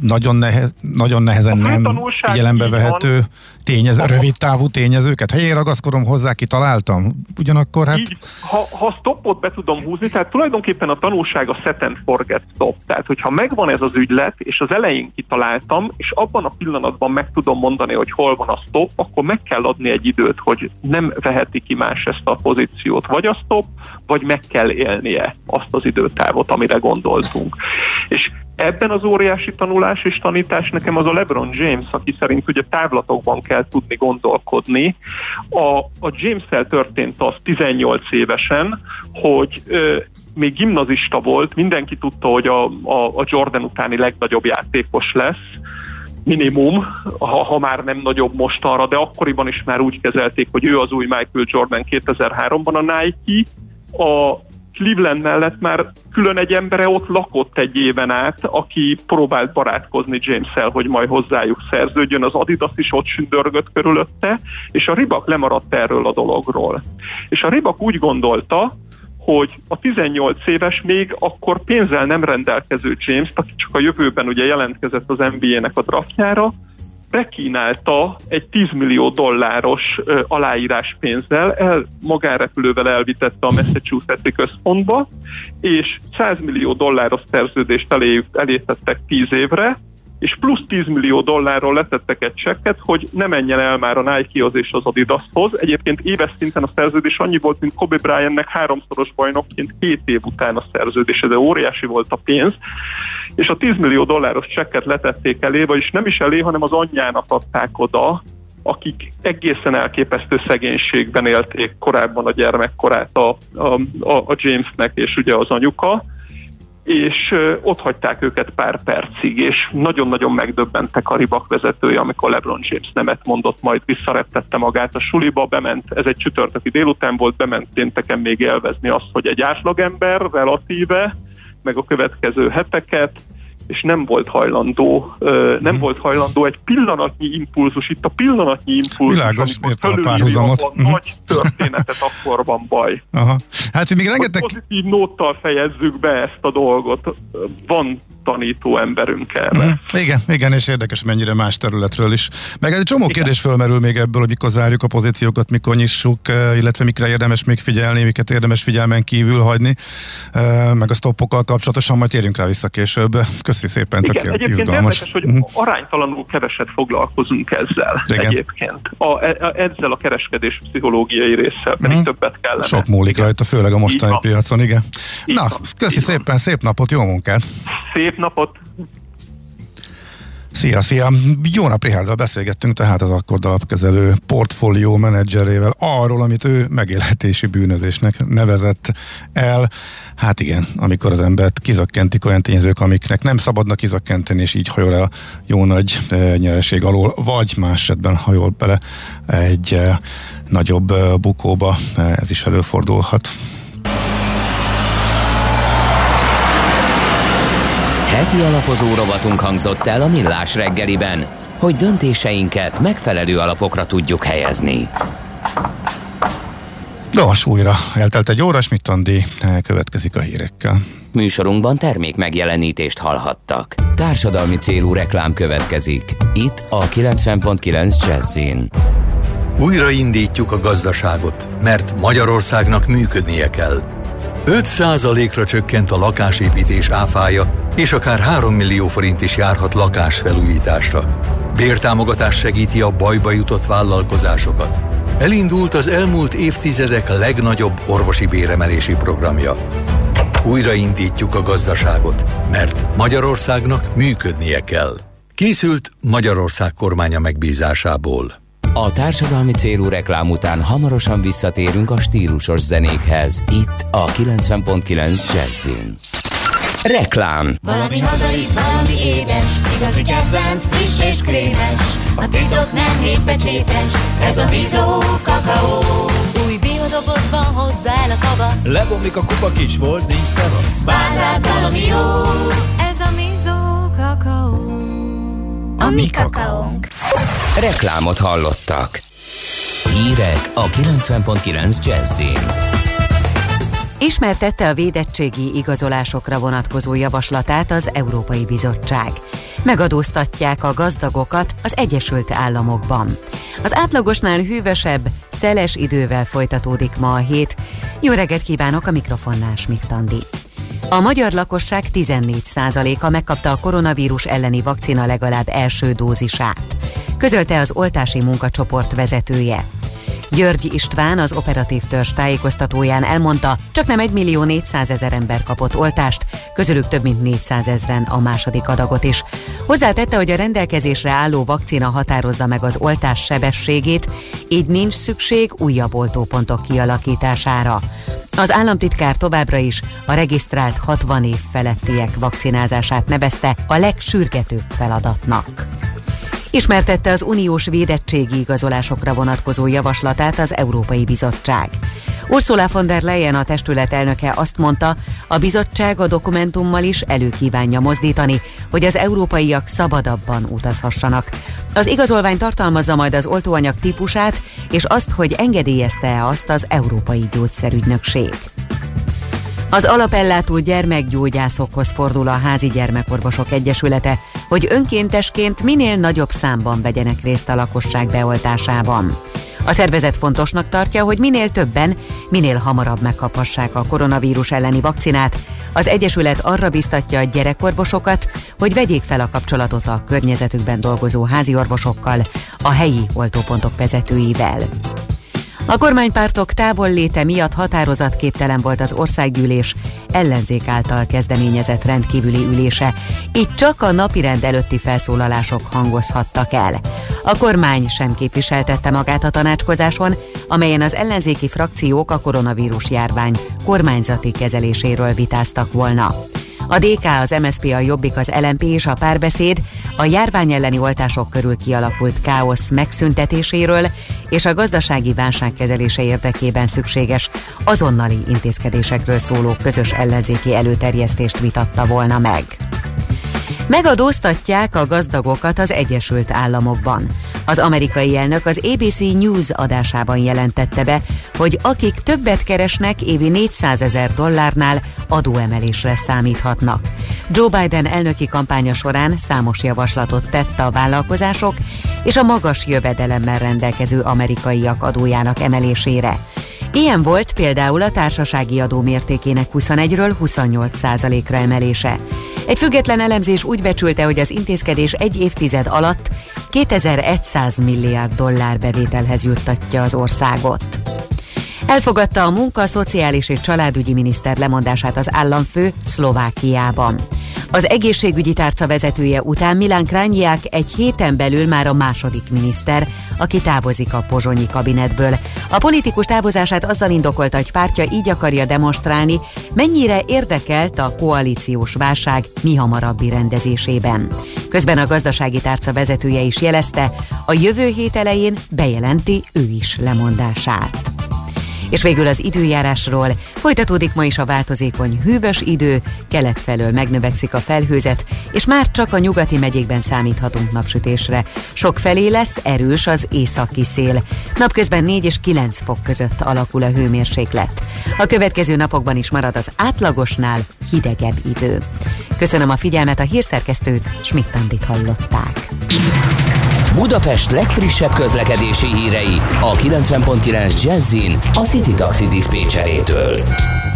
nagyon, nehe, nagyon nehezen nem figyelembe vehető tényező, rövid távú tényezőket. Ha én ragaszkodom hozzá, kitaláltam. Ugyanakkor hát... Így, ha, ha stopot be tudom húzni, tehát tulajdonképpen a tanulság a set and forget stop. Tehát, hogyha megvan ez az ügylet, és az elején kitaláltam, és abban a pillanatban meg tudom mondani, hogy hol van a stop, akkor meg kell adni egy időt, hogy nem veheti ki más ezt a pozíciót, vagy a stop, vagy meg kell élnie azt az időtávot, amire gondoltunk. És Ebben az óriási tanulás és tanítás nekem az a LeBron James, aki szerint ugye távlatokban kell tudni gondolkodni. A, a James-tel történt az 18 évesen, hogy ö, még gimnazista volt, mindenki tudta, hogy a, a, a Jordan utáni legnagyobb játékos lesz, minimum, ha, ha már nem nagyobb mostanra, de akkoriban is már úgy kezelték, hogy ő az új Michael Jordan 2003-ban a Nike. A Cleveland mellett már külön egy embere ott lakott egy éven át, aki próbált barátkozni james hogy majd hozzájuk szerződjön, az Adidas is ott sündörgött körülötte, és a Ribak lemaradt erről a dologról. És a Ribak úgy gondolta, hogy a 18 éves még akkor pénzzel nem rendelkező James, aki csak a jövőben ugye jelentkezett az NBA-nek a draftjára, bekínálta egy 10 millió dolláros ö, aláírás pénzzel, el, magánrepülővel elvitette a Massachusetts-i központba, és 100 millió dolláros szerződést elé, elétettek 10 évre, és plusz 10 millió dollárról letettek egy csekket, hogy ne menjen el már a Nike-hoz és az Adidashoz. Egyébként éves szinten a szerződés annyi volt, mint Kobe Bryantnek háromszoros bajnokként két év után a szerződés, de óriási volt a pénz. És a 10 millió dolláros csekket letették elé, vagyis nem is elé, hanem az anyjának adták oda, akik egészen elképesztő szegénységben élték korábban a gyermekkorát a, a, a Jamesnek és ugye az anyuka, és ott hagyták őket pár percig, és nagyon-nagyon megdöbbentek a ribak vezetője, amikor LeBron James nemet mondott, majd visszarettette magát a suliba, bement, ez egy csütörtöki délután volt, bement pénteken még élvezni azt, hogy egy átlagember relatíve, meg a következő heteket, és nem volt hajlandó, nem hmm. volt hajlandó egy pillanatnyi impulzus, itt a pillanatnyi impulzus, Világos, amikor a párhuzamot. a uh-huh. nagy történetet, akkor van baj. Aha. Hát, hogy még rengeteg... Hogy pozitív nóttal fejezzük be ezt a dolgot. Van tanító emberünk erre. Mm, igen, igen, és érdekes mennyire más területről is. Meg egy csomó igen. kérdés fölmerül még ebből, hogy mikor zárjuk a pozíciókat, mikor nyissuk, eh, illetve mikre érdemes még figyelni, miket érdemes figyelmen kívül hagyni, eh, meg a stoppokkal kapcsolatosan, majd térjünk rá vissza később. Köszi szépen, igen, tök egyébként izgalmas. érdekes, hogy mm. aránytalanul keveset foglalkozunk ezzel igen. egyébként. A, a, e, ezzel a kereskedés pszichológiai résszel pedig mm. többet kellene. Sok múlik igen. rajta, főleg a mostani piacon, igen. Így Na, van. köszi szépen, szép napot, jó munkát! Szép szép napot! Szia, szia! Jó nap, Richarddal beszélgettünk tehát az Akkord alapkezelő portfólió menedzserével arról, amit ő megélhetési bűnözésnek nevezett el. Hát igen, amikor az embert kizakkentik olyan tényezők, amiknek nem szabadna kizakkenteni, és így hajol el jó nagy e, nyereség alól, vagy más esetben hajol bele egy e, nagyobb e, bukóba, ez is előfordulhat. Heti alapozó rovatunk hangzott el a Millás reggeliben, hogy döntéseinket megfelelő alapokra tudjuk helyezni. Nos, újra eltelt egy óra, mit Andi következik a hírekkel. Műsorunkban termék megjelenítést hallhattak. Társadalmi célú reklám következik. Itt a 90.9 Jazzin. Újraindítjuk a gazdaságot, mert Magyarországnak működnie kell. 5%-ra csökkent a lakásépítés áfája, és akár 3 millió forint is járhat lakásfelújításra. Bértámogatás segíti a bajba jutott vállalkozásokat. Elindult az elmúlt évtizedek legnagyobb orvosi béremelési programja. Újraindítjuk a gazdaságot, mert Magyarországnak működnie kell. Készült Magyarország kormánya megbízásából. A társadalmi célú reklám után hamarosan visszatérünk a stílusos zenékhez. Itt a 90.9 Jazzin. Reklám. Valami hazai, valami édes Igazi kedvenc, friss és krémes. A titok nem hétpecsétes Ez a bizó kakaó. Új biodobozban hozzá el a tavasz. Lebomlik a kupa kis volt, nincs szevasz. Vár rád valami jó A mi kakaónk Reklámot hallottak Hírek a 90.9 Jazzin Ismertette a védettségi igazolásokra vonatkozó javaslatát az Európai Bizottság. megadóztatják a gazdagokat az Egyesült Államokban. Az átlagosnál hűvösebb, szeles idővel folytatódik ma a hét. Jó reggelt kívánok a mikrofonnál Smittandi. A magyar lakosság 14%-a megkapta a koronavírus elleni vakcina legalább első dózisát, közölte az oltási munkacsoport vezetője. György István az operatív törzs tájékoztatóján elmondta, csak nem 1 millió 400 ezer ember kapott oltást, közülük több mint 400 ezeren a második adagot is. Hozzátette, hogy a rendelkezésre álló vakcina határozza meg az oltás sebességét, így nincs szükség újabb oltópontok kialakítására. Az államtitkár továbbra is a regisztrált 60 év felettiek vakcinázását nevezte a legsürgetőbb feladatnak. Ismertette az uniós védettségi igazolásokra vonatkozó javaslatát az Európai Bizottság. Ursula von der Leyen a testület elnöke azt mondta, a bizottság a dokumentummal is előkívánja mozdítani, hogy az európaiak szabadabban utazhassanak. Az igazolvány tartalmazza majd az oltóanyag típusát, és azt, hogy engedélyezte-e azt az Európai Gyógyszerügynökség. Az alapellátó gyermekgyógyászokhoz fordul a Házi Gyermekorvosok Egyesülete, hogy önkéntesként minél nagyobb számban vegyenek részt a lakosság beoltásában. A szervezet fontosnak tartja, hogy minél többen, minél hamarabb megkaphassák a koronavírus elleni vakcinát. Az Egyesület arra biztatja a gyerekorvosokat, hogy vegyék fel a kapcsolatot a környezetükben dolgozó házi orvosokkal, a helyi oltópontok vezetőivel. A kormánypártok távol léte miatt határozatképtelen volt az országgyűlés ellenzék által kezdeményezett rendkívüli ülése, így csak a napirend előtti felszólalások hangozhattak el. A kormány sem képviseltette magát a tanácskozáson, amelyen az ellenzéki frakciók a koronavírus járvány kormányzati kezeléséről vitáztak volna. A DK, az MSP, a Jobbik, az LMP és a párbeszéd a járvány elleni oltások körül kialakult káosz megszüntetéséről és a gazdasági válság kezelése érdekében szükséges azonnali intézkedésekről szóló közös ellenzéki előterjesztést vitatta volna meg. Megadóztatják a gazdagokat az Egyesült Államokban. Az amerikai elnök az ABC News adásában jelentette be, hogy akik többet keresnek évi 400 ezer dollárnál adóemelésre számíthatnak. Joe Biden elnöki kampánya során számos javaslatot tett a vállalkozások és a magas jövedelemmel rendelkező amerikaiak adójának emelésére. Ilyen volt például a társasági adó mértékének 21-ről 28 százalékra emelése. Egy független elemzés úgy becsülte, hogy az intézkedés egy évtized alatt 2100 milliárd dollár bevételhez juttatja az országot. Elfogadta a munka, szociális és családügyi miniszter lemondását az államfő Szlovákiában. Az egészségügyi tárca vezetője után Milán Krányiák egy héten belül már a második miniszter, aki távozik a pozsonyi kabinetből. A politikus távozását azzal indokolta, hogy pártja így akarja demonstrálni, mennyire érdekelt a koalíciós válság mi hamarabbi rendezésében. Közben a gazdasági tárca vezetője is jelezte, a jövő hét elején bejelenti ő is lemondását. És végül az időjárásról folytatódik ma is a változékony hűvös idő, kelet felől megnövekszik a felhőzet, és már csak a nyugati megyékben számíthatunk napsütésre. Sok felé lesz erős az északi szél. Napközben 4 és 9 fok között alakul a hőmérséklet. A következő napokban is marad az átlagosnál hidegebb idő. Köszönöm a figyelmet, a hírszerkesztőt, Schmidt-Tandit hallották. Budapest legfrissebb közlekedési hírei a 90.9 Jazzin a City Taxi Dispécsejétől.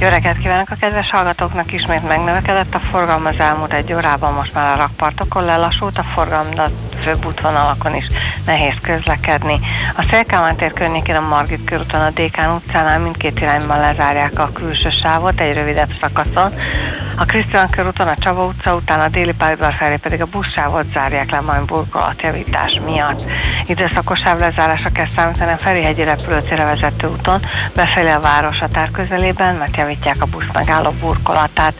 Jó reggelt kívánok a kedves hallgatóknak, ismét megnövekedett a forgalom az elmúlt egy órában, most már a rakpartokon lelassult a forgalom, de főbb útvonalakon is nehéz közlekedni. A Szélkámán tér környékén a Margit körúton a Dékán utcánál mindkét irányban lezárják a külső sávot egy rövidebb szakaszon. A Krisztián körúton a Csaba utca után a déli pályaudvar felé pedig a buszsávot zárják le majd burkolatjavítás miatt. Időszakos sávlezárásra kell számítani a Ferihegyi repülőtérre vezető úton, befelé a város határ közelében, mert javítják a busz megálló burkolatát.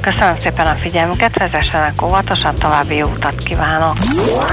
Köszönöm szépen a figyelmüket, vezessenek óvatosan, további jó utat kívánok!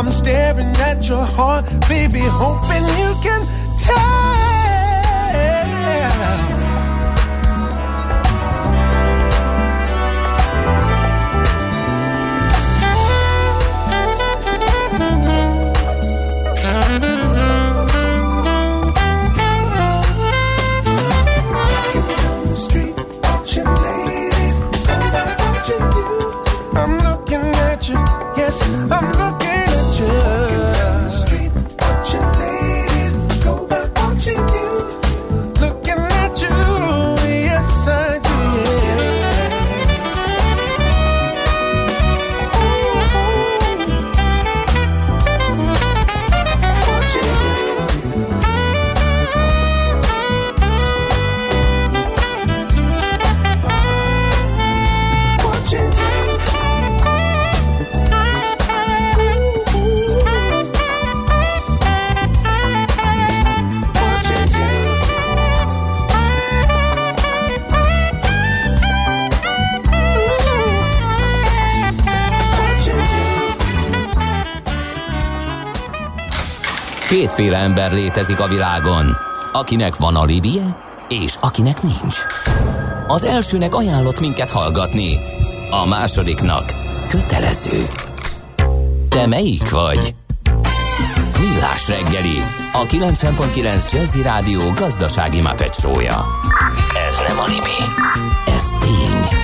I'm staring at your heart, baby, hoping you can Kétféle ember létezik a világon, akinek van alibije, és akinek nincs. Az elsőnek ajánlott minket hallgatni, a másodiknak kötelező. Te melyik vagy? Millás reggeli, a 90.9 Jazzy Rádió gazdasági mapetsója. Ez nem animi, ez tény.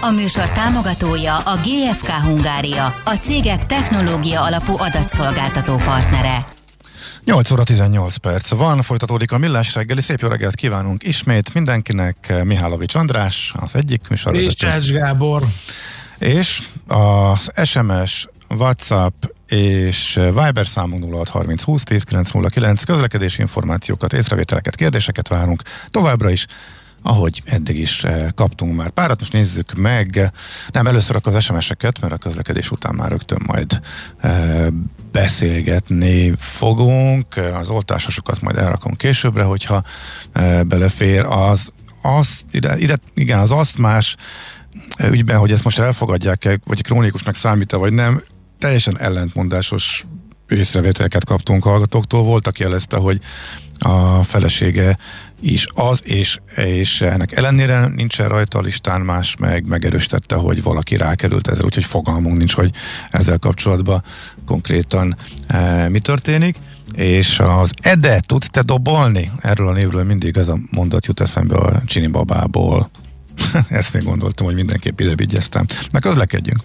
A műsor támogatója a GFK Hungária, a cégek technológia alapú adatszolgáltató partnere. 8 óra 18 perc van, folytatódik a millás reggeli. Szép jó reggelt kívánunk ismét mindenkinek. Mihálovics András, az egyik És műsorvezető. Csács Gábor. És az SMS, WhatsApp és Viber számunk 0630 20 10 909 közlekedési információkat, észrevételeket, kérdéseket várunk továbbra is ahogy eddig is eh, kaptunk már párat, most nézzük meg, nem először az SMS-eket, mert a közlekedés után már rögtön majd eh, beszélgetni fogunk, az oltásosokat majd elrakom későbbre, hogyha eh, belefér, az, az ide, ide, igen, az asztmás ügyben, hogy ezt most elfogadják-e, vagy krónikusnak számít-e, vagy nem, teljesen ellentmondásos észrevételeket kaptunk hallgatóktól. Volt, aki jelezte, hogy a felesége is az, és, és ennek ellenére nincsen rajta a listán, más meg megerősítette, hogy valaki rákerült ezzel, úgyhogy fogalmunk nincs, hogy ezzel kapcsolatban konkrétan e, mi történik. És az Ede, tudsz te dobolni? Erről a névről mindig ez a mondat jut eszembe a Csini babából. Ezt még gondoltam, hogy mindenképp ide vigyeztem. Na közlekedjünk.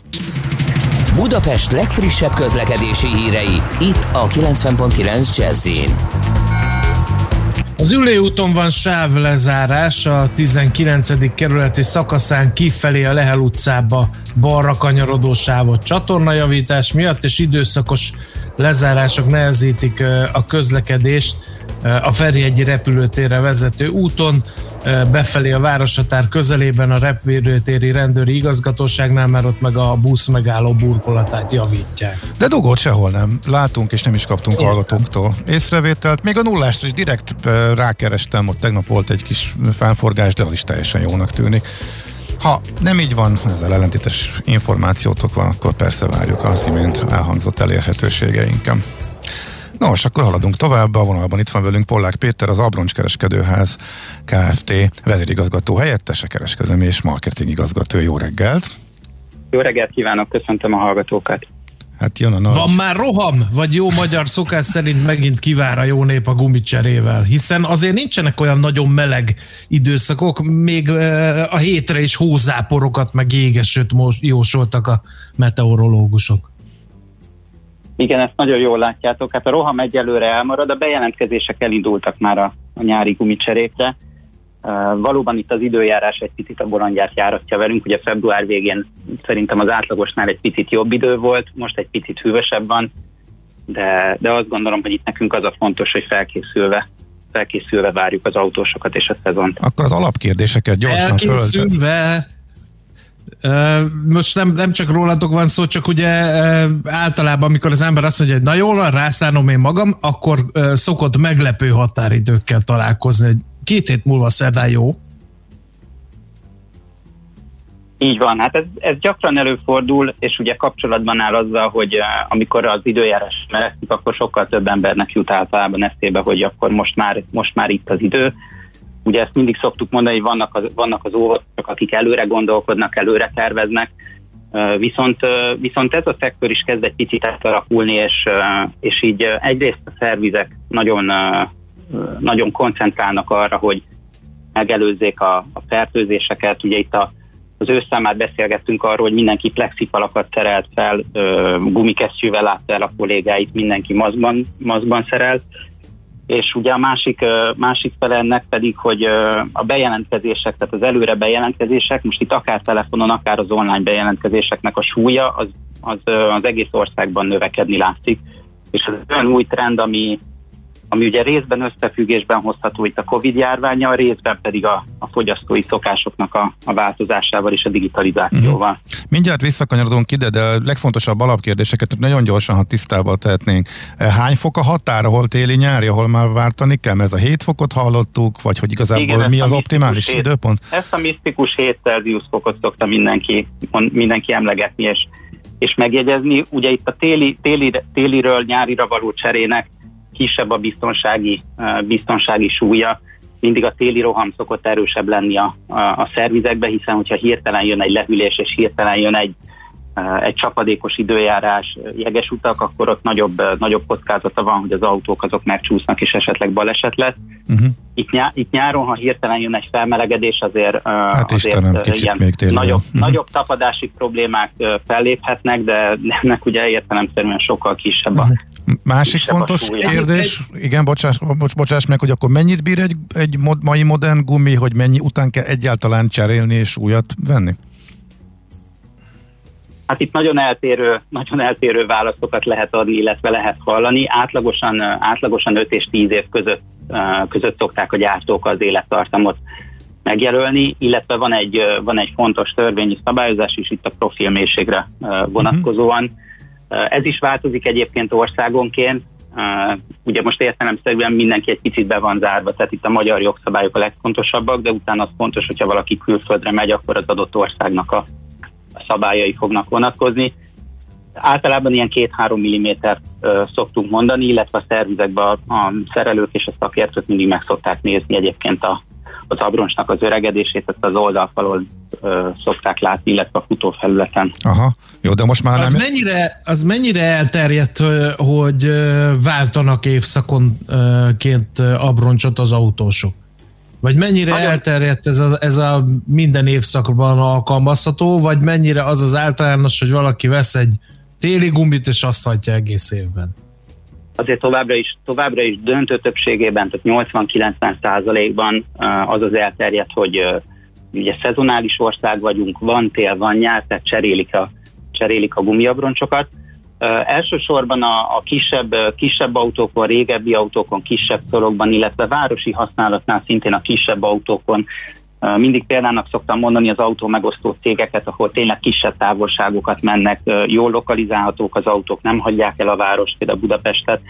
Budapest legfrissebb közlekedési hírei, itt a 90.9 jazz Az Ülé úton van sávlezárás a 19. kerületi szakaszán kifelé a Lehel utcába balra kanyarodó sávot csatornajavítás miatt és időszakos lezárások nehezítik a közlekedést a Ferihegyi repülőtérre vezető úton, befelé a városhatár közelében a repülőtéri rendőri igazgatóságnál, mert ott meg a busz megálló burkolatát javítják. De dugót sehol nem látunk, és nem is kaptunk hallgatóktól észrevételt. Még a nullásra is direkt rákerestem, ott tegnap volt egy kis felforgás, de az is teljesen jónak tűnik. Ha nem így van, ezzel ellentétes információtok van, akkor persze várjuk az imént elhangzott elérhetőségeinken. Nos, akkor haladunk tovább. A vonalban itt van velünk Pollák Péter, az Abroncs Kereskedőház Kft. vezérigazgató helyettese, kereskedelmi és marketing igazgató. Jó reggelt! Jó reggelt kívánok, köszöntöm a hallgatókat. Hát jön a nagy... Van már roham? Vagy jó magyar szokás szerint megint kivár a jó nép a gumicserével? Hiszen azért nincsenek olyan nagyon meleg időszakok, még a hétre is hózáporokat, meg égesőt jósoltak a meteorológusok. Igen, ezt nagyon jól látjátok. Hát a roham egyelőre elmarad, a bejelentkezések elindultak már a, a nyári gumicserékre. Uh, valóban itt az időjárás egy picit a bolondját járatja velünk, ugye február végén szerintem az átlagosnál egy picit jobb idő volt, most egy picit hűvösebb van, de, de azt gondolom, hogy itt nekünk az a fontos, hogy felkészülve felkészülve várjuk az autósokat és a szezont. Akkor az alapkérdéseket gyorsan Felkészülve, most nem, nem csak rólatok van szó, csak ugye általában, amikor az ember azt mondja, hogy na jól van, rászánom én magam, akkor szokott meglepő határidőkkel találkozni, hogy két hét múlva szerdán jó. Így van, hát ez, ez gyakran előfordul, és ugye kapcsolatban áll azzal, hogy amikor az időjárás melegszik, akkor sokkal több embernek jut általában eszébe, hogy akkor most már, most már itt az idő. Ugye ezt mindig szoktuk mondani, hogy vannak az, vannak az óvatosak, akik előre gondolkodnak, előre terveznek, viszont, viszont ez a szektor is kezd egy picit átalakulni, és, és így egyrészt a szervizek nagyon, nagyon koncentrálnak arra, hogy megelőzzék a, a fertőzéseket. Ugye itt a, az ősszel már beszélgettünk arról, hogy mindenki plexifalakat szerelt fel, gumikesztyűvel látta el a kollégáit, mindenki mazban, mazban szerelt, és ugye a másik, másik fele ennek pedig, hogy a bejelentkezések, tehát az előre bejelentkezések, most itt akár telefonon, akár az online bejelentkezéseknek a súlya, az, az, az egész országban növekedni látszik, és ez olyan új trend, ami, ami ugye részben összefüggésben hozható itt a Covid járványa, részben pedig a, a fogyasztói szokásoknak a, a változásával és a digitalizációval. Uh-huh. Mindjárt visszakanyarodunk ide, de a legfontosabb alapkérdéseket nagyon gyorsan, ha tisztába tehetnénk. Hány fok a határ, ahol téli nyári, ahol már vártani kell? Mert ez a 7 fokot hallottuk, vagy hogy igazából Igen, mi az optimális 7, időpont? Ezt a misztikus 7 Celsius fokot szokta mindenki, mindenki emlegetni, és és megjegyezni. Ugye itt a téli, téli, téliről nyárira való cserének kisebb a biztonsági, biztonsági súlya, mindig a téli roham szokott erősebb lenni a, a, a szervizekbe, hiszen hogyha hirtelen jön egy lehűlés, és hirtelen jön egy, egy csapadékos időjárás, jeges utak, akkor ott nagyobb, nagyobb kockázata van, hogy az autók azok megcsúsznak, és esetleg baleset lesz. Uh-huh. Itt, nyá, itt nyáron, ha hirtelen jön egy felmelegedés, azért, hát azért Istenem, ilyen még nagyobb, uh-huh. nagyobb tapadási problémák felléphetnek, de ennek ugye értelemszerűen sokkal kisebb a, uh-huh Másik fontos kérdés, igen, bocsáss, bocs, bocsáss meg, hogy akkor mennyit bír egy, egy mod, mai modern gumi, hogy mennyi után kell egyáltalán cserélni és újat venni? Hát itt nagyon eltérő, nagyon eltérő válaszokat lehet adni, illetve lehet hallani. Átlagosan, átlagosan 5 és 10 év között, között szokták a gyártók az élettartamot megjelölni, illetve van egy, van egy fontos törvényi szabályozás is itt a profilmészségre vonatkozóan. Uh-huh ez is változik egyébként országonként. Ugye most értelemszerűen mindenki egy picit be van zárva, tehát itt a magyar jogszabályok a legfontosabbak, de utána az fontos, hogyha valaki külföldre megy, akkor az adott országnak a szabályai fognak vonatkozni. Általában ilyen 2-3 mm szoktunk mondani, illetve a szervizekben a, a szerelők és a szakértők mindig meg szokták nézni egyébként a, az abroncsnak az öregedését, ezt az oldalfalon ö, szokták látni, illetve a futófelületen. Aha, jó, de most már az nem... Mennyire, az mennyire elterjedt, hogy váltanak évszakonként abroncsot az autósok? Vagy mennyire Nagyon... elterjedt ez a, ez a minden évszakban alkalmazható, vagy mennyire az az általános, hogy valaki vesz egy téli gumbit, és azt hagyja egész évben? Azért továbbra is, továbbra is döntő többségében, tehát 80-90 százalékban az az elterjedt, hogy ugye szezonális ország vagyunk, van tél, van nyár, tehát cserélik a, cserélik a gumiabroncsokat. elsősorban a, a kisebb, kisebb autókon, régebbi autókon, kisebb szorokban, illetve városi használatnál szintén a kisebb autókon mindig példának szoktam mondani az autó megosztó cégeket, ahol tényleg kisebb távolságokat mennek, jól lokalizálhatók az autók, nem hagyják el a várost, például Budapestet,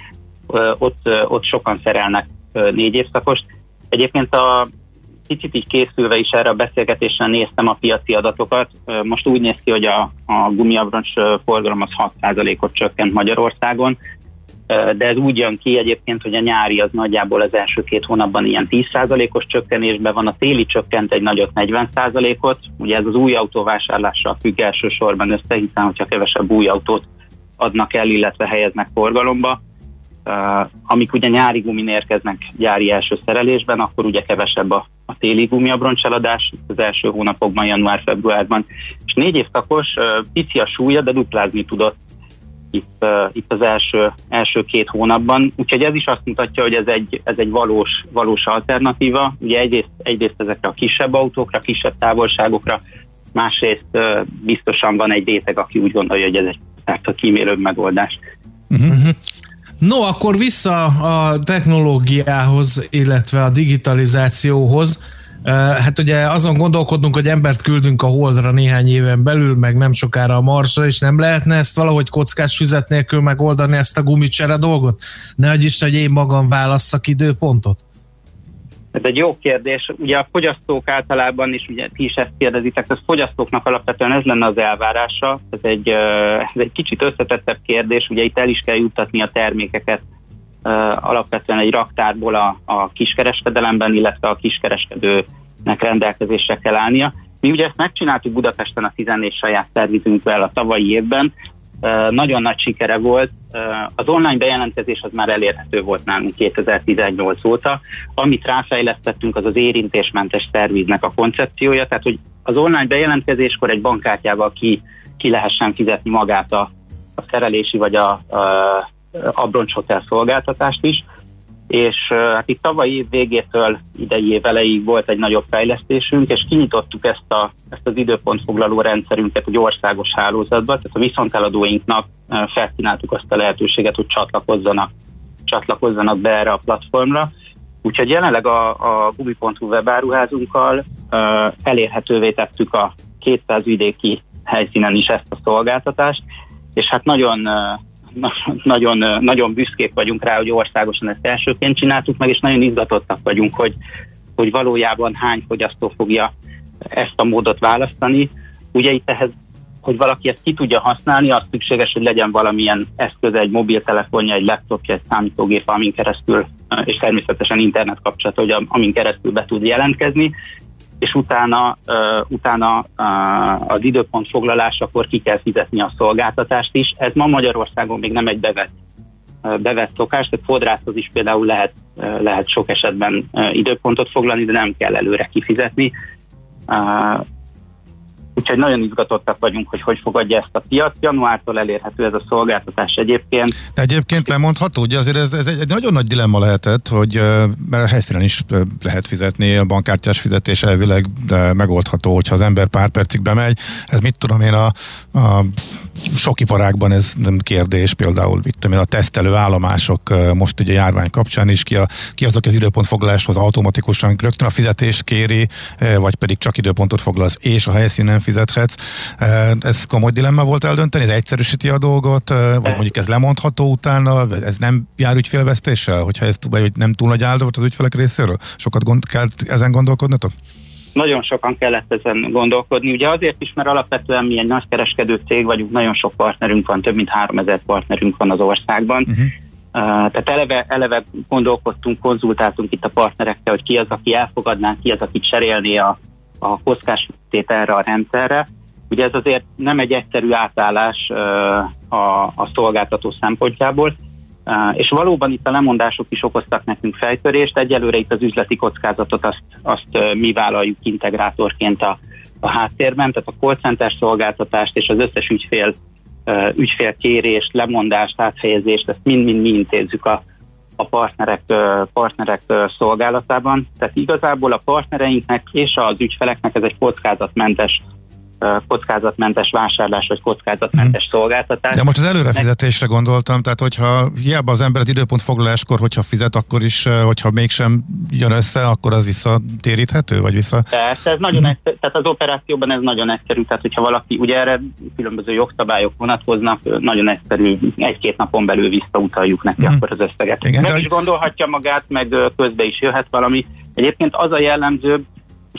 ott, ott sokan szerelnek négy évszakost. Egyébként a kicsit így készülve is erre a beszélgetésre néztem a piaci adatokat. Most úgy néz ki, hogy a, a gumiabroncs forgalom az 6%-ot csökkent Magyarországon, de ez úgy jön ki egyébként, hogy a nyári az nagyjából az első két hónapban ilyen 10%-os csökkenésben van, a téli csökkent egy nagyot 40%-ot, ugye ez az új autóvásárlással függ elsősorban össze, hiszen hogyha kevesebb új autót adnak el, illetve helyeznek forgalomba. Amik ugye nyári gumin érkeznek gyári első szerelésben, akkor ugye kevesebb a, a téli gumiabroncseladás az első hónapokban, január-februárban. És négy évszakos, pici a súlya, de duplázni tudott itt, uh, itt az első, első két hónapban. Úgyhogy ez is azt mutatja, hogy ez egy, ez egy valós, valós alternatíva. Ugye egyrészt, egyrészt ezekre a kisebb autókra, kisebb távolságokra, másrészt uh, biztosan van egy réteg, aki úgy gondolja, hogy ez egy a kímélőbb megoldás. Uh-huh. No, akkor vissza a technológiához, illetve a digitalizációhoz. Hát ugye azon gondolkodunk, hogy embert küldünk a Holdra néhány éven belül, meg nem sokára a Marsra, és nem lehetne ezt valahogy kockás füzet nélkül megoldani ezt a gumicsere dolgot? Ne is, hogy én magam válasszak időpontot? Ez egy jó kérdés. Ugye a fogyasztók általában is, ugye ti is ezt kérdezitek, az fogyasztóknak alapvetően ez lenne az elvárása. Ez egy, ez egy kicsit összetettebb kérdés, ugye itt el is kell juttatni a termékeket alapvetően egy raktárból a, a kiskereskedelemben, illetve a kiskereskedőnek rendelkezésre kell állnia. Mi ugye ezt megcsináltuk Budapesten a 14 saját szervizünkvel a tavalyi évben, nagyon nagy sikere volt. Az online bejelentkezés az már elérhető volt nálunk 2018 óta. Amit ráfejlesztettünk, az az érintésmentes szerviznek a koncepciója, tehát hogy az online bejelentkezéskor egy bankkártyával ki, ki lehessen fizetni magát a, a szerelési vagy a, a abroncshotel szolgáltatást is, és hát itt tavalyi év végétől idei év elejéig volt egy nagyobb fejlesztésünk, és kinyitottuk ezt, a, ezt az időpontfoglaló rendszerünket egy országos hálózatba, tehát a viszonteladóinknak felkínáltuk azt a lehetőséget, hogy csatlakozzanak, csatlakozzanak be erre a platformra. Úgyhogy jelenleg a, a gubi.hu webáruházunkkal uh, elérhetővé tettük a 200 vidéki helyszínen is ezt a szolgáltatást, és hát nagyon uh, nagyon, nagyon büszkék vagyunk rá, hogy országosan ezt elsőként csináltuk meg, és nagyon izgatottak vagyunk, hogy, hogy valójában hány fogyasztó fogja ezt a módot választani. Ugye itt ehhez, hogy valaki ezt ki tudja használni, az szükséges, hogy legyen valamilyen eszköze, egy mobiltelefonja, egy laptopja, egy számítógép, amin keresztül, és természetesen internet kapcsolat, hogy amin keresztül be tud jelentkezni, és utána, uh, utána uh, az időpont foglalásakor ki kell fizetni a szolgáltatást is. Ez ma Magyarországon még nem egy bevett, uh, bevett szokás, tehát fodrászhoz is például lehet, uh, lehet sok esetben uh, időpontot foglalni, de nem kell előre kifizetni. Uh, Úgyhogy nagyon izgatottak vagyunk, hogy hogy fogadja ezt a piac. Januártól elérhető ez a szolgáltatás egyébként. De egyébként lemondható, ugye azért ez, ez egy nagyon nagy dilemma lehetett, hogy mert a helyszínen is lehet fizetni, a bankkártyás fizetés elvileg megoldható, hogyha az ember pár percig bemegy. Ez mit tudom én, a, a sok iparágban ez nem kérdés, például én, a tesztelő állomások most ugye járvány kapcsán is, ki, a, ki azok az időpontfoglaláshoz automatikusan rögtön a fizetés kéri, vagy pedig csak időpontot foglalsz és a helyszínen fizethetsz. Ez komoly dilemma volt eldönteni, ez egyszerűsíti a dolgot, vagy mondjuk ez lemondható utána, ez nem jár ügyfélvesztéssel, hogyha ez vagy nem túl nagy áldozat az ügyfelek részéről? Sokat gond, kell ezen gondolkodnotok? Nagyon sokan kellett ezen gondolkodni. Ugye azért is, mert alapvetően mi egy nagykereskedő cég vagyunk, nagyon sok partnerünk van, több mint 3000 partnerünk van az országban. Uh-huh. Uh, tehát eleve, eleve gondolkodtunk, konzultáltunk itt a partnerekkel, hogy ki az, aki elfogadná, ki az, aki cserélné a, a kockás erre a rendszerre. Ugye ez azért nem egy egyszerű átállás a, a szolgáltató szempontjából, és valóban itt a lemondások is okoztak nekünk fejtörést. Egyelőre itt az üzleti kockázatot azt, azt mi vállaljuk integrátorként a, a háttérben, tehát a call szolgáltatást és az összes ügyfél, ügyfélkérést, lemondást, áthelyezést, ezt mind-mind mi intézzük a, a partnerek, partnerek szolgálatában. Tehát igazából a partnereinknek és az ügyfeleknek ez egy kockázatmentes kockázatmentes vásárlás vagy kockázatmentes hmm. szolgáltatás. De most az előrefizetésre gondoltam, tehát hogyha hiába az ember időpont foglaláskor, hogyha fizet, akkor is, hogyha mégsem jön össze, akkor az visszatéríthető, vagy vissza? Persze, ez nagyon hmm. egyszerű, tehát az operációban ez nagyon egyszerű, tehát hogyha valaki, ugye erre különböző jogszabályok vonatkoznak, nagyon egyszerű, egy-két napon belül visszautaljuk neki hmm. akkor az összeget. Igen, Meg de... is gondolhatja magát, meg közbe is jöhet valami. Egyébként az a jellemző,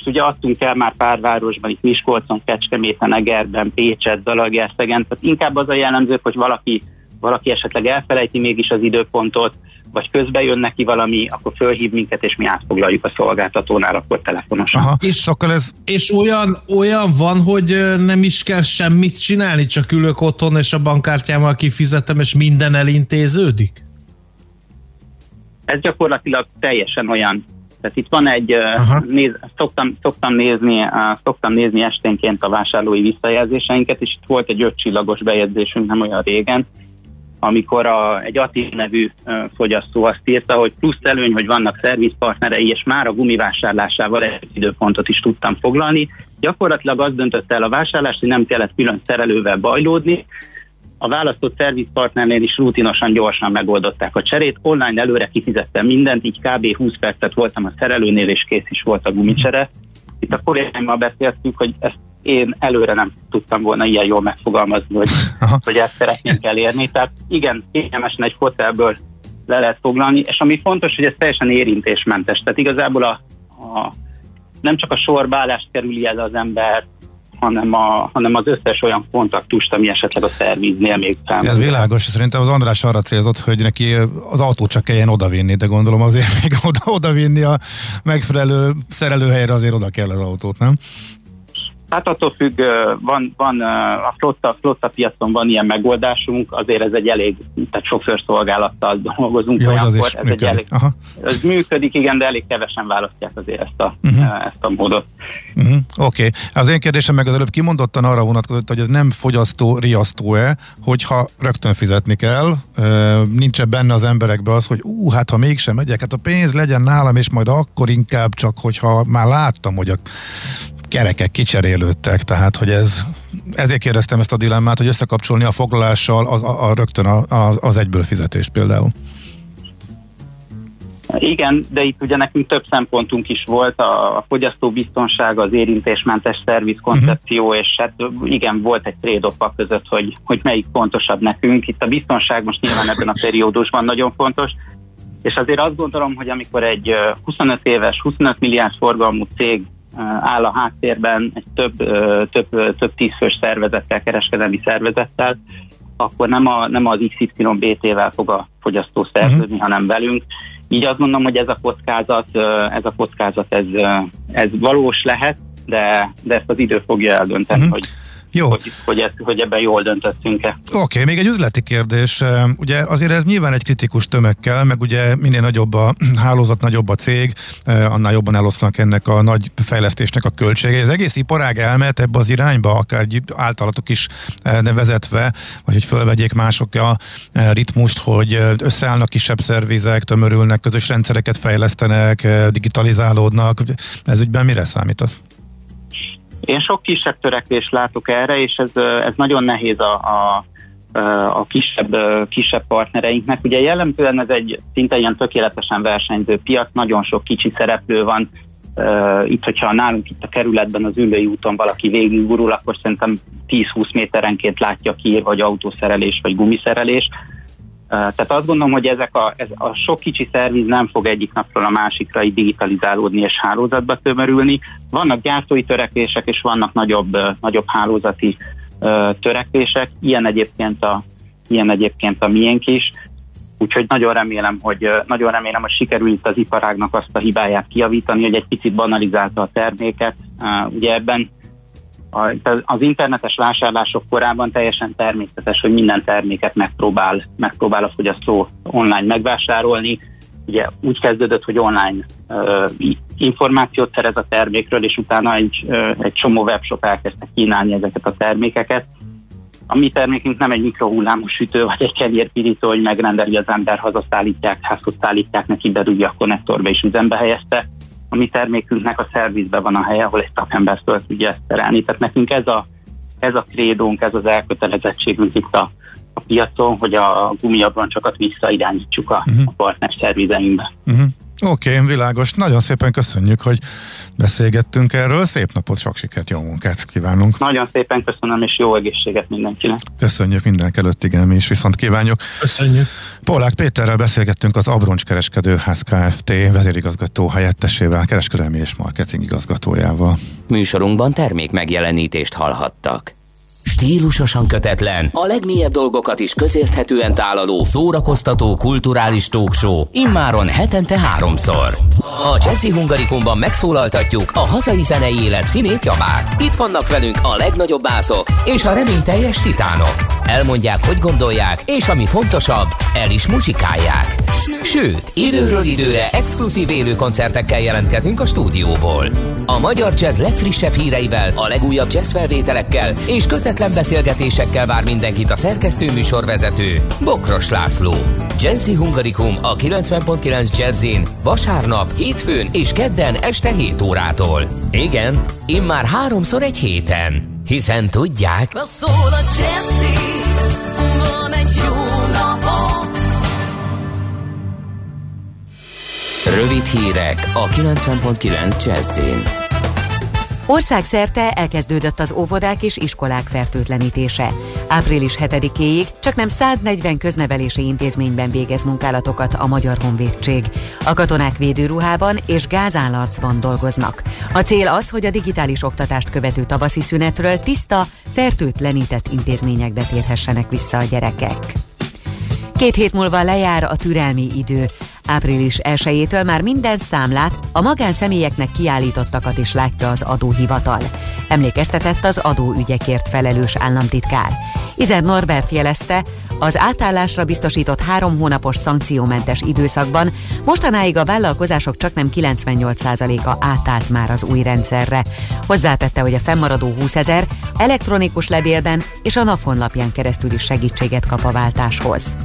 most ugye adtunk el már pár városban, itt Miskolcon, Kecskeméten, Egerben, Pécset, Zalaegerszegen, tehát inkább az a jellemző, hogy valaki, valaki esetleg elfelejti mégis az időpontot, vagy közbe jön neki valami, akkor fölhív minket, és mi átfoglaljuk a szolgáltatónál, akkor telefonosan. Aha. És, akkor ez... és olyan, olyan van, hogy nem is kell semmit csinálni, csak ülök otthon, és a bankkártyámmal kifizetem, és minden elintéződik? Ez gyakorlatilag teljesen olyan. Tehát itt van egy, néz, szoktam, szoktam, nézni, szoktam nézni esténként a vásárlói visszajelzéseinket, és itt volt egy ötcsillagos bejegyzésünk nem olyan régen, amikor a, egy Attila nevű fogyasztó azt írta, hogy plusz előny, hogy vannak szervizpartnerei, és már a gumivásárlásával egy időpontot is tudtam foglalni. Gyakorlatilag az döntött el a vásárlást, hogy nem kellett külön szerelővel bajlódni, a választott szervizpartnernél is rutinosan gyorsan megoldották a cserét, online előre kifizettem mindent, így kb. 20 percet voltam a szerelőnél, és kész is volt a gumicsere. Itt a kollégáimmal beszéltünk, hogy ezt én előre nem tudtam volna ilyen jól megfogalmazni, hogy, hogy ezt szeretnénk elérni. Tehát igen, kényelmesen egy hotelből le lehet foglalni, és ami fontos, hogy ez teljesen érintésmentes. Tehát igazából a, a nem csak a sorbálást kerüli el az ember, hanem, a, hanem az összes olyan kontaktust, ami esetleg a szerviznél még fel. Ez világos, szerintem az András arra célzott, hogy neki az autót csak kelljen odavinni, de gondolom azért még oda, odavinni a megfelelő szerelőhelyre azért oda kell az autót, nem? Hát attól függ, van, van a flotta, flotta piacon van ilyen megoldásunk, azért ez egy elég, tehát sofőrszolgálattal dolgozunk ja, olyankor, ez működik. egy elég, Aha. ez működik, igen, de elég kevesen választják azért ezt a, uh-huh. ezt a módot. Uh-huh. Oké, okay. az én kérdésem meg az előbb kimondottan arra vonatkozott, hogy ez nem fogyasztó, riasztó-e, hogyha rögtön fizetni kell, nincs benne az emberekbe az, hogy ú, hát ha mégsem megyek, hát a pénz legyen nálam, és majd akkor inkább csak, hogyha már láttam, hogy a kerekek kicserélődtek, tehát hogy ez, ezért kérdeztem ezt a dilemmát, hogy összekapcsolni a foglalással az, a, a rögtön a, a, az egyből fizetést például. Igen, de itt ugye nekünk több szempontunk is volt, a, a fogyasztóbiztonság, az érintésmentes szerviz koncepció, uh-huh. és hát igen, volt egy trade között, hogy, hogy melyik fontosabb nekünk. Itt a biztonság most nyilván ebben a periódusban nagyon fontos, és azért azt gondolom, hogy amikor egy 25 éves, 25 milliárd forgalmú cég áll a háttérben egy több, több, több tízfős szervezettel, kereskedelmi szervezettel, akkor nem, a, nem az XYBT-vel fog a fogyasztó szerződni, uh-huh. hanem velünk. Így azt mondom, hogy ez a kockázat, ez a kockázat, ez, ez valós lehet, de, de ezt az idő fogja eldönteni, uh-huh. hogy jó. Hogy, hogy, ezt, hogy ebben jól döntöttünk-e. Oké, okay, még egy üzleti kérdés. Ugye azért ez nyilván egy kritikus tömegkel, meg ugye minél nagyobb a hálózat, nagyobb a cég, annál jobban eloszlanak ennek a nagy fejlesztésnek a költségei. Az egész iparág elmehet ebbe az irányba, akár általatok is nevezetve, vagy hogy fölvegyék mások a ritmust, hogy összeállnak kisebb szervizek, tömörülnek, közös rendszereket fejlesztenek, digitalizálódnak. Ez ügyben mire számítasz? Én sok kisebb törekvést látok erre, és ez, ez nagyon nehéz a, a a kisebb, kisebb partnereinknek. Ugye jellemzően ez egy szinte ilyen tökéletesen versenyző piac, nagyon sok kicsi szereplő van. Itt, hogyha nálunk itt a kerületben az ülői úton valaki végigurul, akkor szerintem 10-20 méterenként látja ki, vagy autószerelés, vagy gumiszerelés. Tehát azt gondolom, hogy ezek a, ez a sok kicsi szerviz nem fog egyik napról a másikra így digitalizálódni és hálózatba tömörülni. Vannak gyártói törekvések, és vannak nagyobb, nagyobb hálózati törekvések. Ilyen egyébként a, ilyen egyébként a miénk is. Úgyhogy nagyon remélem, hogy nagyon remélem, hogy sikerül itt az iparágnak azt a hibáját kiavítani, hogy egy picit banalizálta a terméket. Ugye ebben az internetes vásárlások korában teljesen természetes, hogy minden terméket megpróbál, megpróbál a fogyasztó online megvásárolni. Ugye úgy kezdődött, hogy online uh, információt szerez a termékről, és utána egy, uh, egy csomó webshop elkezdte kínálni ezeket a termékeket. A mi termékünk nem egy mikrohullámos sütő, vagy egy kenyérpirító, hogy megrendeli az ember, hazaszállítják, házhoz szállítják, neki bedugja a konnektorba és üzembe helyezte, a mi termékünknek a szervizben van a helye, ahol egy szakember föl tudja ezt terelni. Tehát nekünk ez a, ez a krédónk, ez az elkötelezettségünk itt a, a piacon, hogy a gumiabroncsokat visszairányítsuk a, uh-huh. a partner szervizeinkbe. Uh-huh. Oké, okay, világos. Nagyon szépen köszönjük, hogy beszélgettünk erről. Szép napot, sok sikert, jó munkát kívánunk. Nagyon szépen köszönöm, és jó egészséget mindenkinek. Köszönjük mindenek előtt, igen, mi is viszont kívánjuk. Köszönjük. Polák Péterrel beszélgettünk az Abroncs Kereskedőház Kft. vezérigazgató helyettesével, kereskedelmi és marketing igazgatójával. Műsorunkban termék megjelenítést hallhattak. Stílusosan kötetlen, a legmélyebb dolgokat is közérthetően tálaló, szórakoztató, kulturális talkshow, immáron hetente háromszor. A Jazzy Hungarikumban megszólaltatjuk a hazai zenei élet színét javát. Itt vannak velünk a legnagyobb bászok és a reményteljes titánok. Elmondják, hogy gondolják, és ami fontosabb, el is muzsikálják. Sőt, időről időre exkluzív élő koncertekkel jelentkezünk a stúdióból. A magyar jazz legfrissebb híreivel, a legújabb jazz felvételekkel és kötetlen beszélgetésekkel vár mindenkit a szerkesztő műsorvezető Bokros László. Jazzy Hungarikum a 90.9 Jazzin vasárnap, hétfőn és kedden este 7 órától. Igen, immár háromszor egy héten. Hiszen tudják... Szól a Jazzy, van egy jó napom. Rövid hírek a 90.9 Jazzin. Országszerte elkezdődött az óvodák és iskolák fertőtlenítése. Április 7-éig csak nem 140 köznevelési intézményben végez munkálatokat a Magyar Honvédség. A katonák védőruhában és gázállarcban dolgoznak. A cél az, hogy a digitális oktatást követő tavaszi szünetről tiszta, fertőtlenített intézményekbe térhessenek vissza a gyerekek. Két hét múlva lejár a türelmi idő. Április 1 már minden számlát, a magánszemélyeknek kiállítottakat is látja az adóhivatal. Emlékeztetett az adóügyekért felelős államtitkár. Izer Norbert jelezte, az átállásra biztosított három hónapos szankciómentes időszakban mostanáig a vállalkozások csak nem 98%-a átállt már az új rendszerre. Hozzátette, hogy a fennmaradó 20 ezer elektronikus levélben és a NAFON lapján keresztül is segítséget kap a váltáshoz.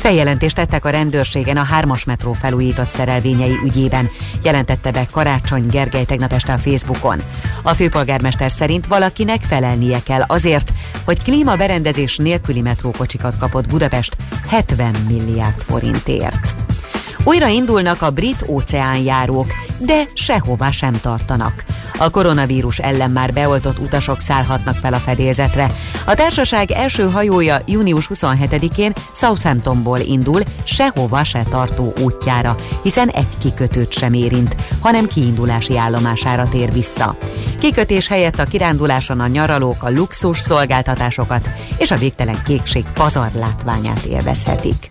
Feljelentést tettek a rendőrségen a hármas metró felújított szerelvényei ügyében, jelentette be Karácsony Gergely tegnap este a Facebookon. A főpolgármester szerint valakinek felelnie kell azért, hogy klímaberendezés nélküli metrókocsikat kapott Budapest 70 milliárd forintért. Újra indulnak a brit óceánjárók, de sehová sem tartanak. A koronavírus ellen már beoltott utasok szállhatnak fel a fedélzetre. A társaság első hajója június 27-én Southamptonból indul, sehova se tartó útjára, hiszen egy kikötőt sem érint, hanem kiindulási állomására tér vissza. Kikötés helyett a kiránduláson a nyaralók a luxus szolgáltatásokat és a végtelen kékség pazar látványát élvezhetik.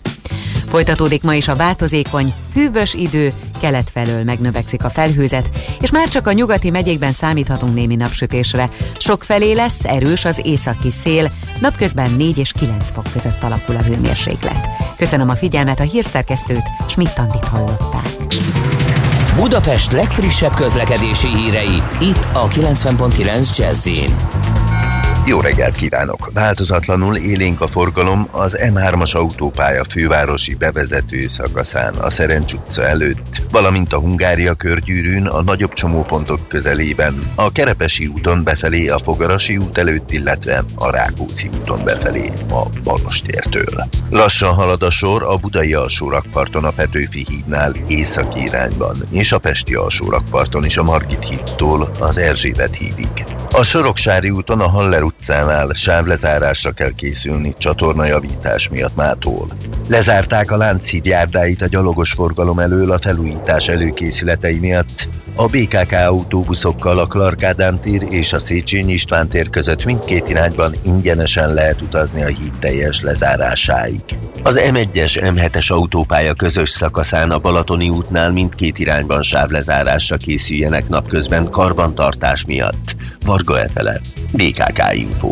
Folytatódik ma is a változékony, hűvös idő, kelet felől megnövekszik a felhőzet, és már csak a nyugati megyékben számíthatunk némi napsütésre. Sok felé lesz erős az északi szél, napközben 4 és 9 fok között alakul a hőmérséklet. Köszönöm a figyelmet, a hírszerkesztőt, Schmidt-Tandit hallották. Budapest legfrissebb közlekedési hírei, itt a 90.9 Jazzin. Jó reggelt kívánok! Változatlanul élénk a forgalom az M3-as autópálya fővárosi bevezető szakaszán a Szerencs utca előtt, valamint a Hungária körgyűrűn a nagyobb csomópontok közelében, a Kerepesi úton befelé a Fogarasi út előtt, illetve a Rákóczi úton befelé a Bagostértől. Lassan halad a sor a Budai alsórakparton a Petőfi hídnál északi irányban, és a Pesti alsórakparton is a Margit hídtól az Erzsébet hídig. A Soroksári úton a Haller utcánál sávlezárásra kell készülni csatornajavítás miatt mától. Lezárták a Lánchíd járdáit a gyalogos forgalom elől a felújítás előkészületei miatt. A BKK autóbuszokkal a Clark Ádám tér és a Széchenyi István tér között mindkét irányban ingyenesen lehet utazni a híd teljes lezárásáig. Az M1-es M7-es autópálya közös szakaszán a Balatoni útnál mindkét irányban sávlezárásra készüljenek napközben karbantartás miatt. Varga Efele, BKK Info.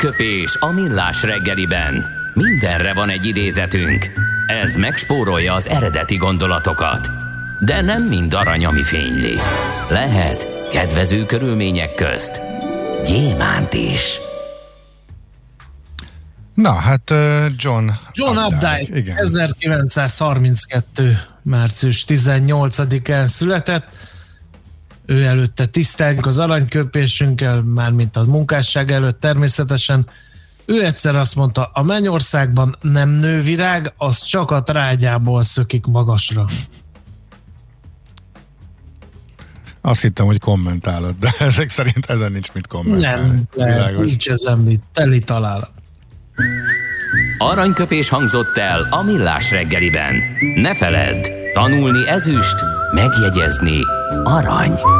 Aranyköpés a millás reggeliben. Mindenre van egy idézetünk. Ez megspórolja az eredeti gondolatokat. De nem mind arany, ami fényli. Lehet kedvező körülmények közt gyémánt is. Na, hát John... John Updike, 1932. március 18-án született. Ő előtte tisztelünk az aranyköpésünkkel, mármint az munkásság előtt természetesen. Ő egyszer azt mondta, a mennyországban nem nő virág, az csak a trágyából szökik magasra. Azt hittem, hogy kommentálod, de ezek szerint ezen nincs mit kommentálni. Nem, nem Világos. nincs ezen mit. Teli találat. Aranyköpés hangzott el a millás reggeliben. Ne feledd, tanulni ezüst, megjegyezni arany.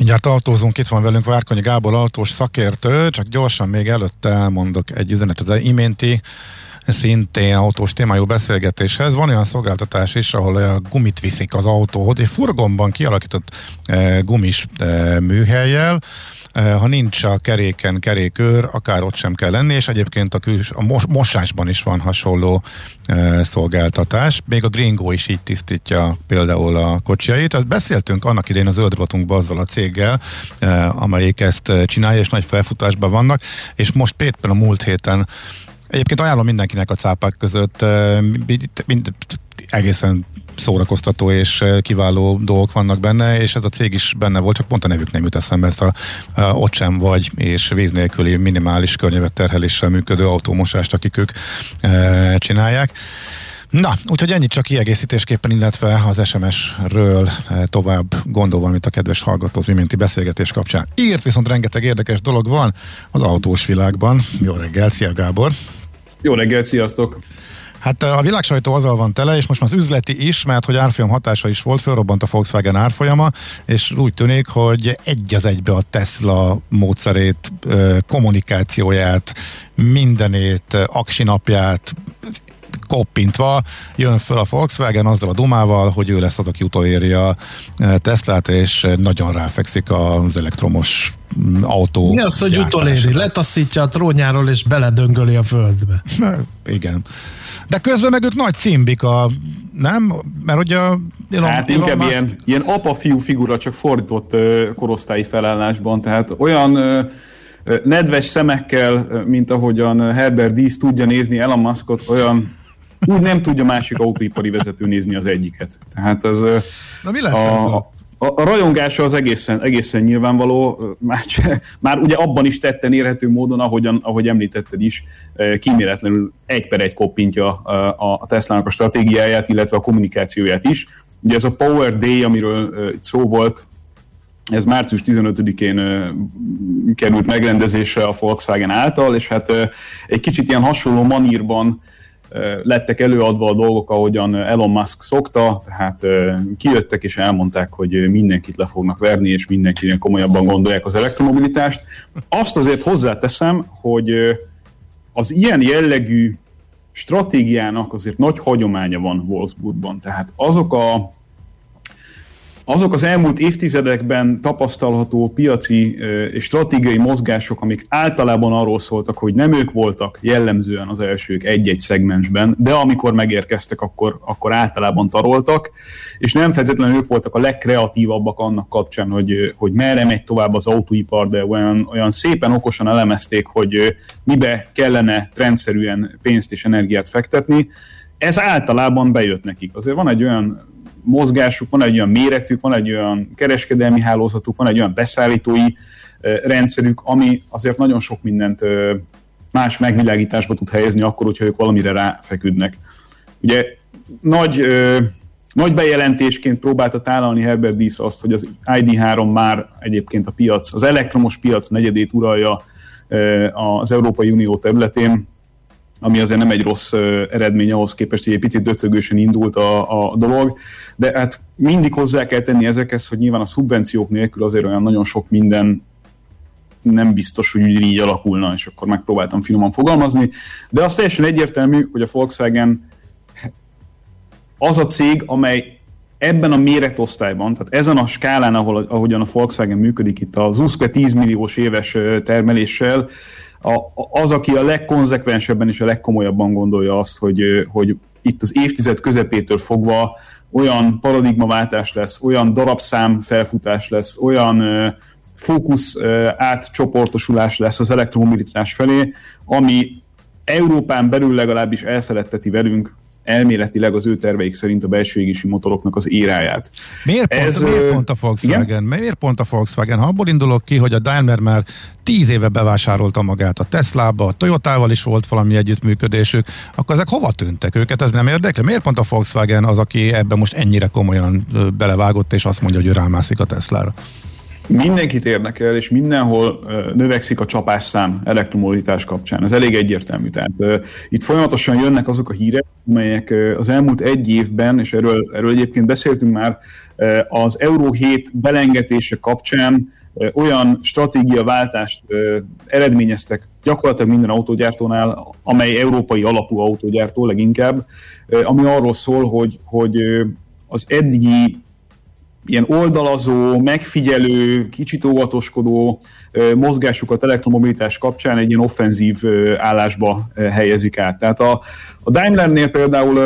Mindjárt autózunk, itt van velünk Várkonyi Gábor autós szakértő, csak gyorsan még előtte elmondok egy üzenet az iménti szintén autós témájú beszélgetéshez. Van olyan szolgáltatás is, ahol a gumit viszik az autóhoz, egy furgonban kialakított e, gumis e, műhelyjel, ha nincs a keréken kerékőr, akár ott sem kell lenni, és egyébként a, küls, a mos, mosásban is van hasonló e, szolgáltatás. Még a Gringo is így tisztítja például a kocsijait. Ezt beszéltünk annak idén az zöld rotunkban azzal a céggel, e, amelyik ezt csinálja, és nagy felfutásban vannak, és most éppen a múlt héten Egyébként ajánlom mindenkinek a cápák között, mind, mind, egészen szórakoztató és eh, kiváló dolgok vannak benne, és ez a cég is benne volt, csak pont a nevük nem jut eszembe, ezt a, a ott sem vagy, és víz nélküli minimális környezetterheléssel működő autómosást, akik ők e, csinálják. Na, úgyhogy ennyit csak kiegészítésképpen, illetve az SMS-ről e, tovább gondolva, amit a kedves hallgató iménti beszélgetés kapcsán. Írt viszont rengeteg érdekes dolog van az autós világban. Jó reggel, szia Gábor! Jó reggel, sziasztok! Hát a világsajtó azzal van tele, és most már az üzleti is, mert hogy árfolyam hatása is volt, fölrobbant a Volkswagen árfolyama, és úgy tűnik, hogy egy az egybe a Tesla módszerét, kommunikációját, mindenét, aksinapját, koppintva jön föl a Volkswagen azzal a dumával, hogy ő lesz az, aki utoléri a Teslát, és nagyon ráfekszik az elektromos autó. Mi az, hogy utoléri? Letaszítja a trónjáról, és beledöngöli a földbe. Igen. De közben meg ők nagy címbika, nem? Mert ugye a Elon, Hát Elon inkább Musk... ilyen, ilyen apa-fiú figura, csak fordított korosztályi felállásban, tehát olyan nedves szemekkel, mint ahogyan Herbert Dísz tudja nézni Elon Muskot, olyan úgy nem tudja másik autóipari vezető nézni az egyiket. Tehát ez Na mi lesz a, a, a rajongása az egészen, egészen nyilvánvaló, már, már ugye abban is tetten érhető módon, ahogyan, ahogy említetted is, kíméletlenül egy per egy koppintja a, a Tesla-nak a stratégiáját, illetve a kommunikációját is. Ugye ez a Power Day, amiről itt szó volt, ez március 15-én került megrendezésre a Volkswagen által, és hát egy kicsit ilyen hasonló manírban lettek előadva a dolgok, ahogyan Elon Musk szokta, tehát kijöttek és elmondták, hogy mindenkit le fognak verni, és mindenkinek komolyabban gondolják az elektromobilitást. Azt azért hozzáteszem, hogy az ilyen jellegű stratégiának azért nagy hagyománya van Wolfsburgban. Tehát azok a azok az elmúlt évtizedekben tapasztalható piaci és stratégiai mozgások, amik általában arról szóltak, hogy nem ők voltak jellemzően az elsők egy-egy szegmensben, de amikor megérkeztek, akkor, akkor általában taroltak, és nem feltétlenül ők voltak a legkreatívabbak annak kapcsán, hogy, hogy merre megy tovább az autóipar, de olyan, olyan szépen okosan elemezték, hogy mibe kellene rendszerűen pénzt és energiát fektetni. Ez általában bejött nekik. Azért van egy olyan mozgásuk, van egy olyan méretük, van egy olyan kereskedelmi hálózatuk, van egy olyan beszállítói rendszerük, ami azért nagyon sok mindent más megvilágításba tud helyezni akkor, hogyha ők valamire ráfeküdnek. Ugye nagy, nagy bejelentésként próbálta tálalni Herbert Diess azt, hogy az ID3 már egyébként a piac, az elektromos piac negyedét uralja az Európai Unió területén, ami azért nem egy rossz eredmény ahhoz képest, hogy egy picit döcögősen indult a, a dolog, de hát mindig hozzá kell tenni ezekhez, hogy nyilván a szubvenciók nélkül azért olyan nagyon sok minden nem biztos, hogy így alakulna, és akkor megpróbáltam finoman fogalmazni, de az teljesen egyértelmű, hogy a Volkswagen az a cég, amely ebben a méretosztályban, tehát ezen a skálán, ahol, ahogyan a Volkswagen működik itt az USZKE 10 milliós éves termeléssel, a, az, aki a legkonzekvensebben és a legkomolyabban gondolja azt, hogy, hogy itt az évtized közepétől fogva olyan paradigmaváltás lesz, olyan darabszám felfutás lesz, olyan fókusz átcsoportosulás lesz az elektromobilitás felé, ami Európán belül legalábbis elfeledteti velünk elméletileg az ő terveik szerint a belső égési motoroknak az éráját. Miért pont, Ez, miért pont a Volkswagen? Igen? Miért pont a Volkswagen? Ha abból indulok ki, hogy a Daimler már tíz éve bevásárolta magát a Teslába, a Toyotával is volt valami együttműködésük, akkor ezek hova tűntek őket? Ez nem érdekel? Miért pont a Volkswagen az, aki ebben most ennyire komolyan belevágott, és azt mondja, hogy ő rámászik a Teslára? Mindenkit érdekel, és mindenhol növekszik a csapásszám elektromobilitás kapcsán. Ez elég egyértelmű. Tehát itt folyamatosan jönnek azok a hírek, amelyek az elmúlt egy évben, és erről, erről egyébként beszéltünk már, az Euró 7 belengetése kapcsán olyan stratégiaváltást eredményeztek gyakorlatilag minden autógyártónál, amely európai alapú autógyártó leginkább, ami arról szól, hogy, hogy az eddigi ilyen oldalazó, megfigyelő, kicsit óvatoskodó mozgásukat elektromobilitás kapcsán egy ilyen offenzív állásba helyezik át. Tehát a, a Daimlernél például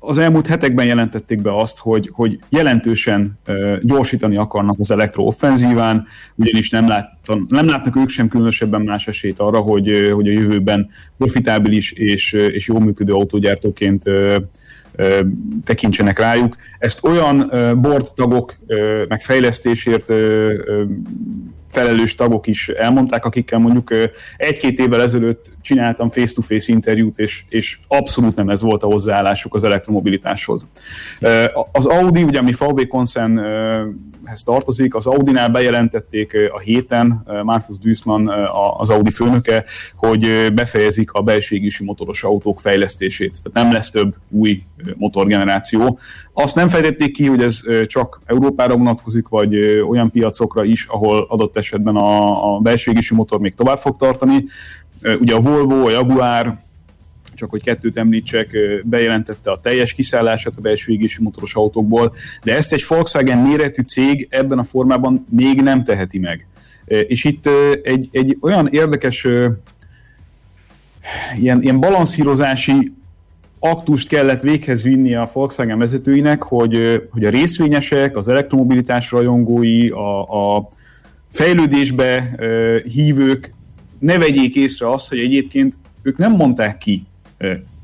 az elmúlt hetekben jelentették be azt, hogy, hogy jelentősen gyorsítani akarnak az elektrooffenzíván, ugyanis nem, láttan, nem látnak ők sem különösebben más esélyt arra, hogy, hogy a jövőben profitábilis és, és jó működő autógyártóként tekintsenek rájuk. Ezt olyan board tagok felelős tagok is elmondták, akikkel mondjuk egy-két évvel ezelőtt csináltam face-to-face interjút, és, és abszolút nem ez volt a hozzáállásuk az elektromobilitáshoz. Az Audi, ugye ami VW koncernhez tartozik, az Audinál bejelentették a héten, Markus Duismann az Audi főnöke, hogy befejezik a belségési motoros autók fejlesztését. Tehát nem lesz több új motorgeneráció. Azt nem fejtették ki, hogy ez csak Európára vonatkozik, vagy olyan piacokra is, ahol adott esetben a, a belső égési motor még tovább fog tartani. Ugye a Volvo, a Jaguar, csak hogy kettőt említsek, bejelentette a teljes kiszállását a belső égési motoros autókból, de ezt egy Volkswagen méretű cég ebben a formában még nem teheti meg. És itt egy, egy olyan érdekes ilyen, ilyen balanszírozási aktust kellett véghez vinni a Volkswagen vezetőinek, hogy, hogy a részvényesek, az elektromobilitás rajongói, a, a fejlődésbe hívők ne vegyék észre azt, hogy egyébként ők nem mondták ki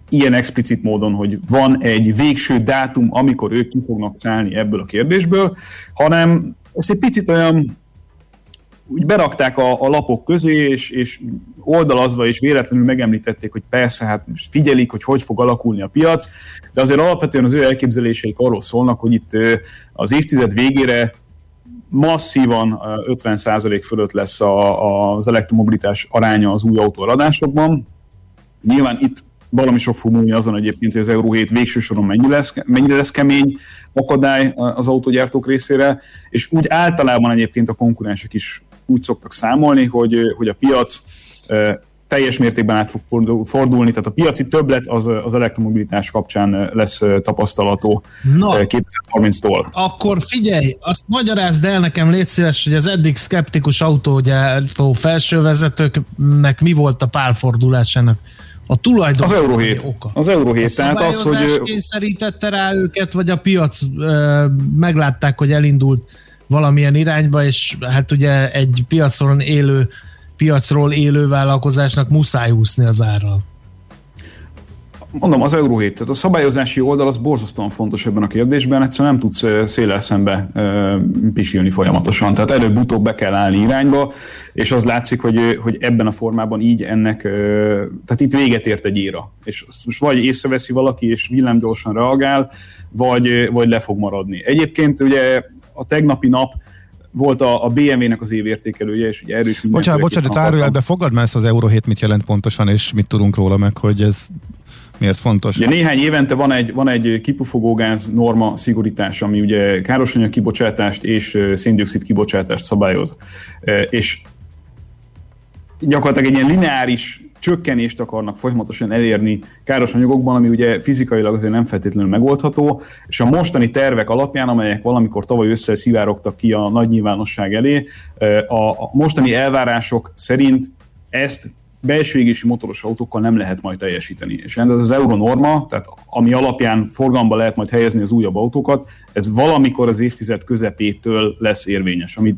ilyen explicit módon, hogy van egy végső dátum, amikor ők ki fognak szállni ebből a kérdésből, hanem ez egy picit olyan úgy berakták a, a lapok közé, és, és oldalazva és véletlenül megemlítették, hogy persze, hát most figyelik, hogy hogy fog alakulni a piac, de azért alapvetően az ő elképzeléseik arról szólnak, hogy itt az évtized végére masszívan 50% fölött lesz a, a, az elektromobilitás aránya az új autóradásokban. Nyilván itt valami sok fog múlni azon egyébként, hogy az Euró 7 végső soron mennyire lesz, mennyire lesz kemény akadály az autógyártók részére, és úgy általában egyébként a konkurensek is úgy szoktak számolni, hogy, hogy a piac teljes mértékben át fog fordulni, tehát a piaci többlet az, az elektromobilitás kapcsán lesz tapasztalható Na, 2030-tól. Akkor figyelj, azt magyarázd el nekem, légy szíves, hogy az eddig szkeptikus autógyártó felsővezetőknek mi volt a párfordulásának a tulajdon az Euró 7. oka. Az Euró 7. A tehát az, hogy... kényszerítette rá őket, vagy a piac ö, meglátták, hogy elindult valamilyen irányba, és hát ugye egy piacon élő piacról élő vállalkozásnak muszáj úszni az árral. Mondom, az Euró 7, tehát a szabályozási oldal az borzasztóan fontos ebben a kérdésben, egyszerűen nem tudsz széles szembe pisilni folyamatosan, tehát előbb-utóbb be kell állni irányba, és az látszik, hogy, hogy ebben a formában így ennek, tehát itt véget ért egy éra, és most vagy észreveszi valaki, és villámgyorsan reagál, vagy, vagy le fog maradni. Egyébként ugye a tegnapi nap volt a, a BMW-nek az évértékelője, és ugye erős minden. Bocsánat, bocsánat, de árujelbe fogad már ezt az Euro 7 mit jelent pontosan, és mit tudunk róla meg, hogy ez miért fontos? Ugye néhány évente van egy, van egy kipufogógáz norma szigorítás, ami ugye károsanyag kibocsátást és széndiokszid kibocsátást szabályoz. És gyakorlatilag egy ilyen lineáris csökkenést akarnak folyamatosan elérni káros anyagokban, ami ugye fizikailag azért nem feltétlenül megoldható, és a mostani tervek alapján, amelyek valamikor tavaly össze szivárogtak ki a nagy nyilvánosság elé, a mostani elvárások szerint ezt belső égési motoros autókkal nem lehet majd teljesíteni. És ez az euronorma, tehát ami alapján forgalomba lehet majd helyezni az újabb autókat, ez valamikor az évtized közepétől lesz érvényes, ami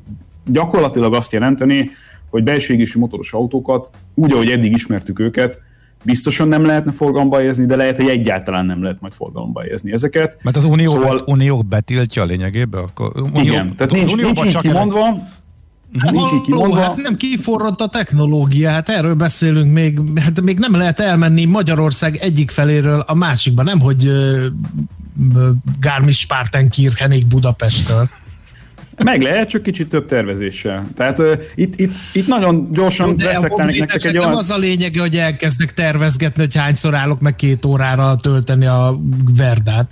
gyakorlatilag azt jelenteni, hogy belső égési motoros autókat, úgy, ahogy eddig ismertük őket, biztosan nem lehetne forgalomba helyezni, de lehet, hogy egyáltalán nem lehet majd forgalomba helyezni ezeket. Mert az Unió, szóval... bet, Unió betiltja a lényegében? Akkor Unió, igen, tehát nincs, nincs így kimondva, Hát nincs így kimondva. Hát nem kiforrott a technológia, hát erről beszélünk még, hát még nem lehet elmenni Magyarország egyik feléről a másikba, nem hogy uh, Garmisch-Partenkirchenig Budapestről. Meg lehet, csak kicsit több tervezéssel. Tehát uh, itt, itt, itt nagyon gyorsan De reflektálnék nektek egy olyan... az a lényege, hogy elkezdek tervezgetni, hogy hányszor állok meg két órára tölteni a verdát.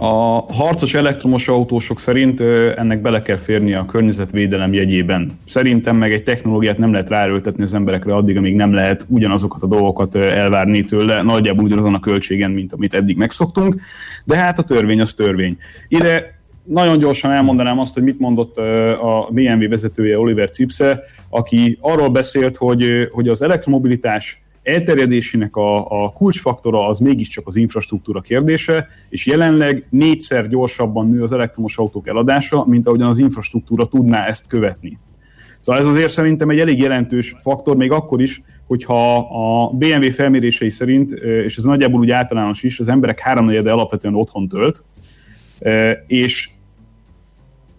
A harcos elektromos autósok szerint ennek bele kell férni a környezetvédelem jegyében. Szerintem meg egy technológiát nem lehet ráerőltetni az emberekre addig, amíg nem lehet ugyanazokat a dolgokat elvárni tőle, nagyjából ugyanazon a költségen, mint amit eddig megszoktunk, de hát a törvény az törvény. Ide nagyon gyorsan elmondanám azt, hogy mit mondott a BMW vezetője Oliver Cipse, aki arról beszélt, hogy, hogy az elektromobilitás elterjedésének a, a kulcsfaktora az mégiscsak az infrastruktúra kérdése, és jelenleg négyszer gyorsabban nő az elektromos autók eladása, mint ahogyan az infrastruktúra tudná ezt követni. Szóval ez azért szerintem egy elég jelentős faktor, még akkor is, hogyha a BMW felmérései szerint, és ez nagyjából úgy általános is, az emberek háromnegyede alapvetően otthon tölt, és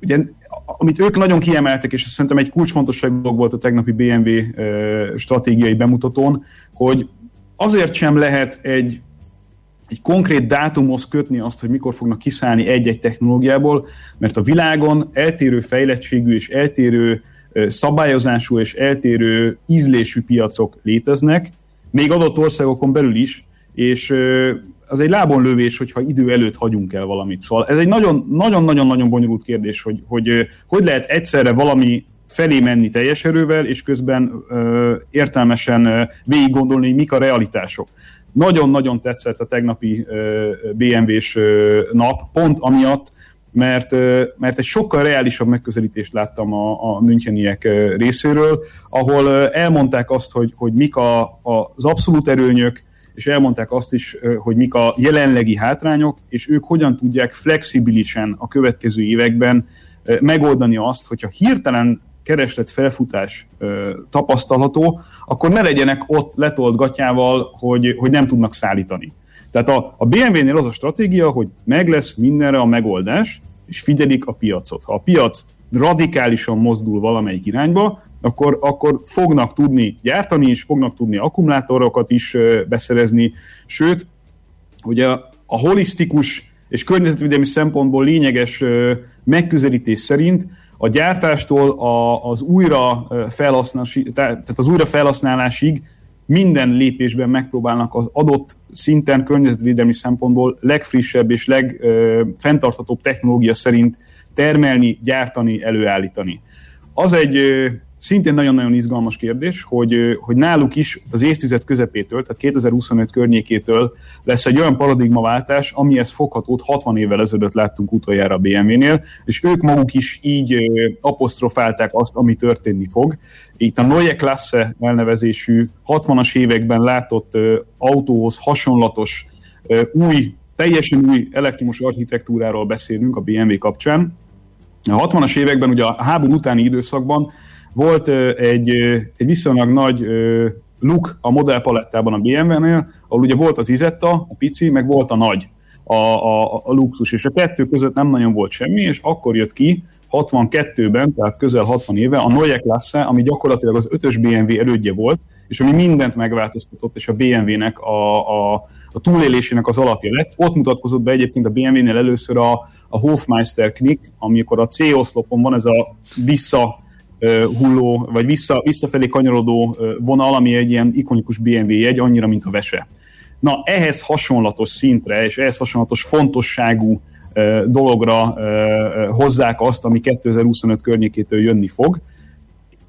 ugye, amit ők nagyon kiemeltek, és szerintem egy kulcsfontosságú dolog volt a tegnapi BMW stratégiai bemutatón, hogy azért sem lehet egy, egy konkrét dátumhoz kötni azt, hogy mikor fognak kiszállni egy-egy technológiából, mert a világon eltérő fejlettségű és eltérő szabályozású és eltérő ízlésű piacok léteznek, még adott országokon belül is, és az egy lábon lövés, hogyha idő előtt hagyunk el valamit. Szóval ez egy nagyon-nagyon-nagyon bonyolult kérdés, hogy, hogy hogy lehet egyszerre valami felé menni teljes erővel, és közben ö, értelmesen végig gondolni, hogy mik a realitások. Nagyon-nagyon tetszett a tegnapi ö, BMW-s ö, nap, pont amiatt, mert, mert egy sokkal reálisabb megközelítést láttam a, a müncheniek részéről, ahol elmondták azt, hogy, hogy mik a, az abszolút erőnyök, és elmondták azt is, hogy mik a jelenlegi hátrányok, és ők hogyan tudják flexibilisen a következő években megoldani azt, hogyha hirtelen kereslet felfutás tapasztalható, akkor ne legyenek ott letolt gatyával, hogy, hogy nem tudnak szállítani. Tehát a, a BMW-nél az a stratégia, hogy meg lesz mindenre a megoldás, és figyelik a piacot. Ha a piac radikálisan mozdul valamelyik irányba, akkor, akkor fognak tudni gyártani is, fognak tudni akkumulátorokat is beszerezni, sőt, ugye a holisztikus és környezetvédelmi szempontból lényeges megközelítés szerint a gyártástól a, az újra tehát az újra felhasználásig minden lépésben megpróbálnak az adott szinten környezetvédelmi szempontból legfrissebb és legfenntarthatóbb technológia szerint termelni, gyártani, előállítani. Az egy szintén nagyon-nagyon izgalmas kérdés, hogy, hogy náluk is az évtized közepétől, tehát 2025 környékétől lesz egy olyan paradigmaváltás, amihez foghatót 60 évvel ezelőtt láttunk utoljára a BMW-nél, és ők maguk is így apostrofálták azt, ami történni fog. Itt a Neue Klasse elnevezésű 60-as években látott autóhoz hasonlatos új, teljesen új elektromos architektúráról beszélünk a BMW kapcsán. A 60-as években, ugye a háború utáni időszakban volt egy, egy viszonylag nagy look a modellpalettában a BMW-nél, ahol ugye volt az Izetta, a pici, meg volt a nagy, a, a, a luxus, és a kettő között nem nagyon volt semmi, és akkor jött ki 62-ben, tehát közel 60 éve a Neue Klasse, ami gyakorlatilag az ötös BMW elődje volt, és ami mindent megváltoztatott, és a BMW-nek a, a, a túlélésének az alapja lett. Ott mutatkozott be egyébként a BMW-nél először a, a Hofmeister Knick, amikor a C-oszlopon van ez a vissza hulló, vagy vissza, visszafelé kanyarodó vonal, ami egy ilyen ikonikus BMW jegy, annyira, mint a vese. Na, ehhez hasonlatos szintre, és ehhez hasonlatos fontosságú dologra hozzák azt, ami 2025 környékétől jönni fog.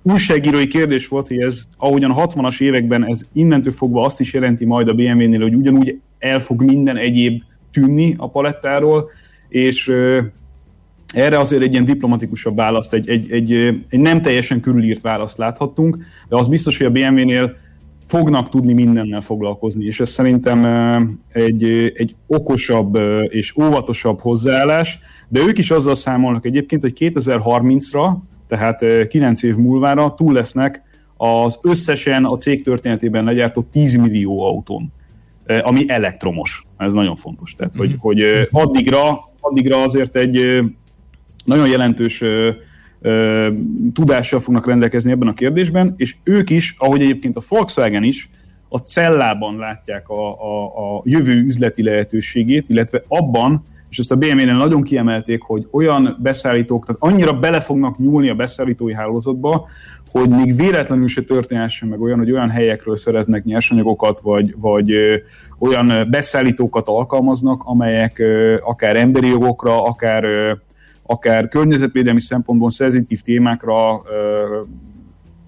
Újságírói kérdés volt, hogy ez, ahogyan a 60-as években ez innentől fogva azt is jelenti majd a BMW-nél, hogy ugyanúgy el fog minden egyéb tűnni a palettáról, és erre azért egy ilyen diplomatikusabb választ, egy, egy, egy, egy nem teljesen körülírt választ láthattunk, de az biztos, hogy a BMW-nél fognak tudni mindennel foglalkozni, és ez szerintem egy, egy okosabb és óvatosabb hozzáállás, de ők is azzal számolnak egyébként, hogy 2030-ra, tehát 9 év múlvára túl lesznek az összesen a cég történetében legyártott 10 millió autón, ami elektromos. Ez nagyon fontos. Tehát, hogy, mhm. hogy addigra, addigra azért egy nagyon jelentős ö, ö, tudással fognak rendelkezni ebben a kérdésben, és ők is, ahogy egyébként a Volkswagen is, a cellában látják a, a, a jövő üzleti lehetőségét, illetve abban, és ezt a BMW-nél nagyon kiemelték, hogy olyan beszállítók, tehát annyira bele fognak nyúlni a beszállítói hálózatba, hogy még véletlenül se történhessen meg olyan, hogy olyan helyekről szereznek nyersanyagokat, vagy, vagy olyan beszállítókat alkalmaznak, amelyek akár emberi jogokra, akár akár környezetvédelmi szempontból szenzitív témákra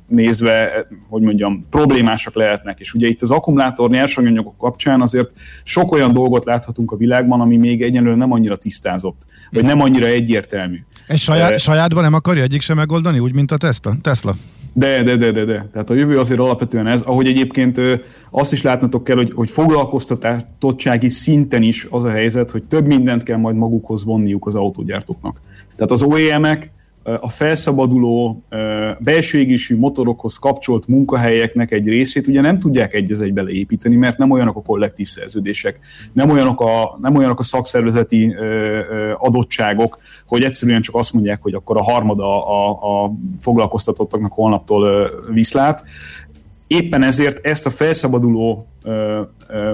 nézve, hogy mondjam, problémásak lehetnek. És ugye itt az akkumulátor nyersanyagok kapcsán azért sok olyan dolgot láthatunk a világban, ami még egyenlően nem annyira tisztázott, vagy nem annyira egyértelmű. Egy saját, sajátban nem akarja egyik sem megoldani, úgy, mint a Tesla? Tesla? De, de, de, de, de. Tehát a jövő azért alapvetően ez, ahogy egyébként azt is látnatok kell, hogy, hogy foglalkoztatottsági szinten is az a helyzet, hogy több mindent kell majd magukhoz vonniuk az autógyártóknak. Tehát az OEM-ek a felszabaduló belső égésű motorokhoz kapcsolt munkahelyeknek egy részét ugye nem tudják egy egybe leépíteni, mert nem olyanok a kollektív szerződések, nem olyanok a, nem olyanok a szakszervezeti adottságok, hogy egyszerűen csak azt mondják, hogy akkor a harmada a, a foglalkoztatottaknak holnaptól viszlát. Éppen ezért ezt a felszabaduló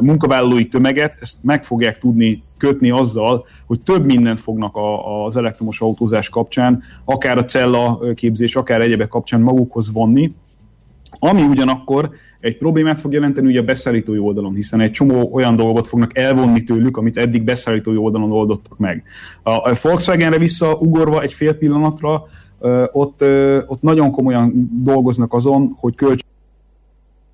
munkavállalói tömeget, ezt meg fogják tudni kötni azzal, hogy több mindent fognak a, az elektromos autózás kapcsán, akár a cella képzés, akár egyebek kapcsán magukhoz vonni, ami ugyanakkor egy problémát fog jelenteni ugye a beszállítói oldalon, hiszen egy csomó olyan dolgot fognak elvonni tőlük, amit eddig beszállítói oldalon oldottak meg. A Volkswagenre visszaugorva egy fél pillanatra, ott, ott nagyon komolyan dolgoznak azon, hogy költség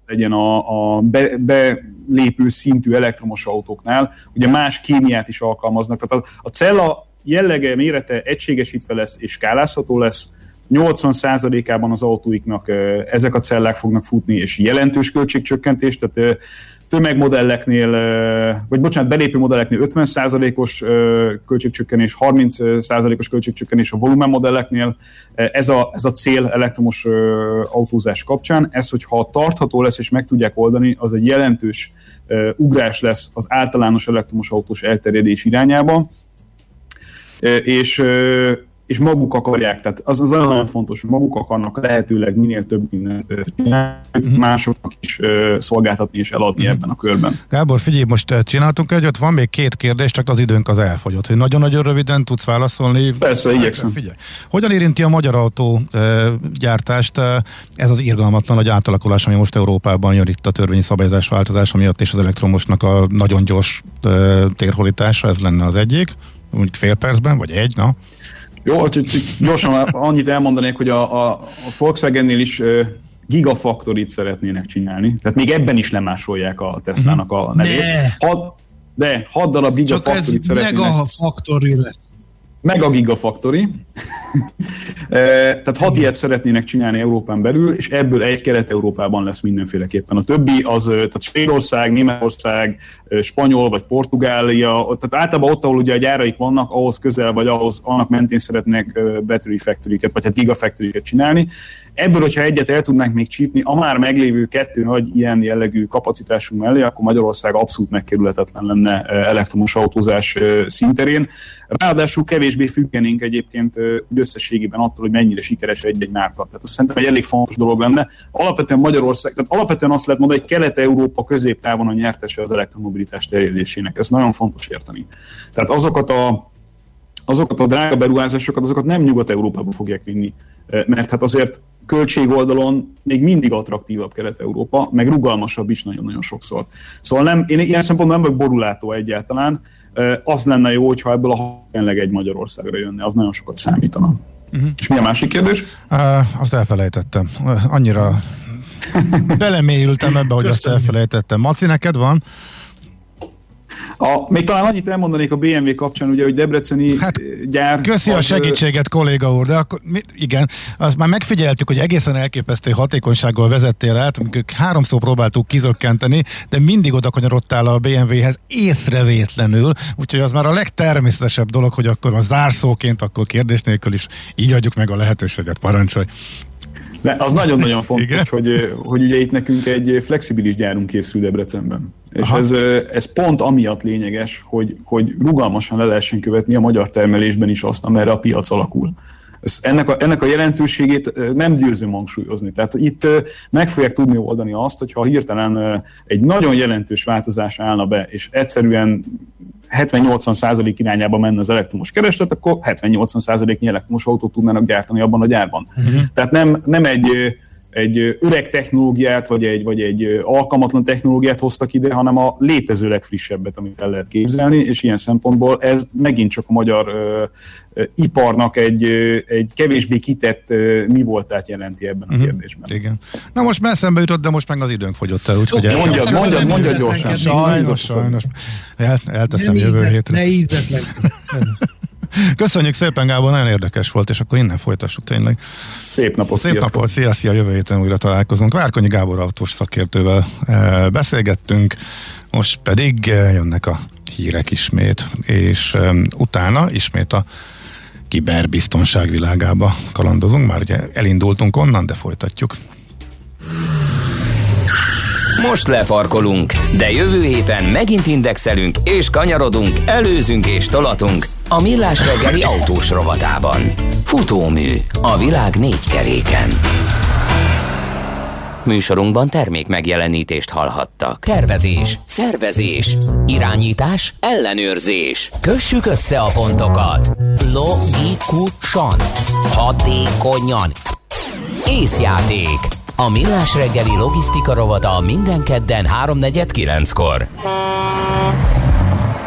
legyen a, a be, belépő szintű elektromos autóknál, ugye más kémiát is alkalmaznak. Tehát a, a cella jellege, mérete egységesítve lesz és skálázható lesz, 80%-ában az autóiknak ezek a cellák fognak futni, és jelentős költségcsökkentés, tehát tömegmodelleknél, vagy bocsánat, belépő modelleknél 50%-os költségcsökkenés, 30%-os költségcsökkenés a volumen modelleknél. Ez a, ez a cél elektromos autózás kapcsán. Ez, hogyha tartható lesz és meg tudják oldani, az egy jelentős ugrás lesz az általános elektromos autós elterjedés irányába. És és maguk akarják, tehát az, az nagyon fontos, hogy maguk akarnak lehetőleg minél több mindent csinálni, uh-huh. másoknak is uh, szolgáltatni és eladni uh-huh. ebben a körben. Gábor, figyelj, most csináltunk egyet, van még két kérdés, csak az időnk az elfogyott, hogy nagyon-nagyon röviden tudsz válaszolni. Persze, igyekszem. Figyelj. Hogyan érinti a magyar autó uh, gyártást uh, ez az irgalmatlan nagy átalakulás, ami most Európában jön itt a törvényi szabályozás változása miatt, és az elektromosnak a nagyon gyors uh, térholítása, ez lenne az egyik, mondjuk fél percben, vagy egy, na? Jó, csak gyorsan annyit elmondanék, hogy a, a, a Volkswagennél is gigafaktorit szeretnének csinálni. Tehát még ebben is lemásolják a Tesla-nak a nevét. Ne. Hat, de hat darab gigafaktorit szeretnének. Csak ez megafaktori lesz meg a Gigafactory. Tehát hat ilyet szeretnének csinálni Európán belül, és ebből egy Kelet-Európában lesz mindenféleképpen. A többi az, tehát Svédország, Németország, Spanyol vagy Portugália, tehát általában ott, ahol ugye a gyáraik vannak, ahhoz közel vagy ahhoz annak mentén szeretnék battery factory-ket, vagy hát gigafactory-ket csinálni. Ebből, hogyha egyet el tudnánk még csípni, a már meglévő kettő nagy ilyen jellegű kapacitásunk mellé, akkor Magyarország abszolút megkerülhetetlen lenne elektromos autózás szinterén. Ráadásul kevésbé függenénk egyébként úgy összességében attól, hogy mennyire sikeres egy-egy márka. Tehát azt szerintem egy elég fontos dolog lenne. Alapvetően Magyarország, tehát alapvetően azt lehet mondani, hogy Kelet-Európa középtávon a nyertese az elektromobilitás terjedésének. Ez nagyon fontos érteni. Tehát azokat a azokat a drága beruházásokat, azokat nem Nyugat-Európába fogják vinni, mert hát azért költségoldalon még mindig attraktívabb Kelet-Európa, meg rugalmasabb is nagyon-nagyon sokszor. Szóval nem, én ilyen szempontból nem vagyok borulátó egyáltalán, az lenne jó, hogyha ebből a tényleg egy Magyarországra jönne, az nagyon sokat számítana. Uh-huh. És mi a másik kérdés? Uh, azt elfelejtettem. Annyira belemélyültem ebbe, hogy Köszönjük. azt elfelejtettem. Maci, neked van? A, még talán annyit elmondanék a BMW kapcsán, ugye, hogy Debreceni hát, gyár... Köszi a segítséget, kolléga úr, de akkor mi, igen, azt már megfigyeltük, hogy egészen elképesztő hatékonysággal vezettél át, amikor háromszor próbáltuk kizökkenteni, de mindig oda kanyarodtál a BMW-hez észrevétlenül, úgyhogy az már a legtermészetesebb dolog, hogy akkor a zárszóként, akkor kérdés nélkül is így adjuk meg a lehetőséget, parancsolj. De az nagyon-nagyon fontos, hogy, hogy ugye itt nekünk egy flexibilis gyárunk készül Debrecenben. És ez, ez pont amiatt lényeges, hogy, hogy rugalmasan le lehessen követni a magyar termelésben is azt, amerre a piac alakul. Ez, ennek, a, ennek a jelentőségét nem győzöm hangsúlyozni. Tehát itt meg fogják tudni oldani azt, hogyha hirtelen egy nagyon jelentős változás állna be, és egyszerűen 70-80 százalék irányába menne az elektromos kereslet, akkor 70-80 százaléknyi elektromos autót tudnának gyártani abban a gyárban. Uh-huh. Tehát nem, nem egy egy öreg technológiát, vagy egy, vagy egy alkalmatlan technológiát hoztak ide, hanem a létező legfrissebbet, amit el lehet képzelni, és ilyen szempontból ez megint csak a magyar ö, ö, iparnak egy, ö, egy kevésbé kitett ö, mi voltát jelenti ebben a uh-huh. kérdésben. Igen. Na most már eszembe jutott, de most meg az időnk fogyott el, úgyhogy... Okay, mondjad, mondjad, mondjad gyorsan. Sajnos, sajnos. El, elteszem jövő hétre. Ne ízetlen. Köszönjük szépen, Gábor, nagyon érdekes volt, és akkor innen folytassuk tényleg. Szép napot, Szép sziasztok. napot, szia, szia, jövő héten újra találkozunk. Várkonyi Gábor autós szakértővel e, beszélgettünk, most pedig e, jönnek a hírek ismét, és e, utána ismét a kiberbiztonság világába kalandozunk, már ugye elindultunk onnan, de folytatjuk. Most lefarkolunk, de jövő héten megint indexelünk és kanyarodunk, előzünk és tolatunk a Millás reggeli autós rovatában. Futómű a világ négy keréken. Műsorunkban termék megjelenítést hallhattak. Tervezés, szervezés, irányítás, ellenőrzés. Kössük össze a pontokat. Logikusan, hatékonyan. Észjáték. A Millás reggeli logisztika rovata minden kedden 3.49-kor.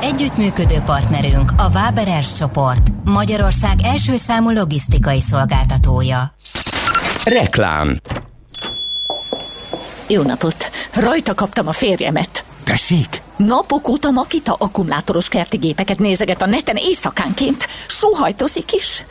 Együttműködő partnerünk a Váberes csoport, Magyarország első számú logisztikai szolgáltatója. Reklám Jó napot! Rajta kaptam a férjemet. Tessék? Napok óta Makita akkumulátoros kerti gépeket nézeget a neten éjszakánként. Sóhajtozik is.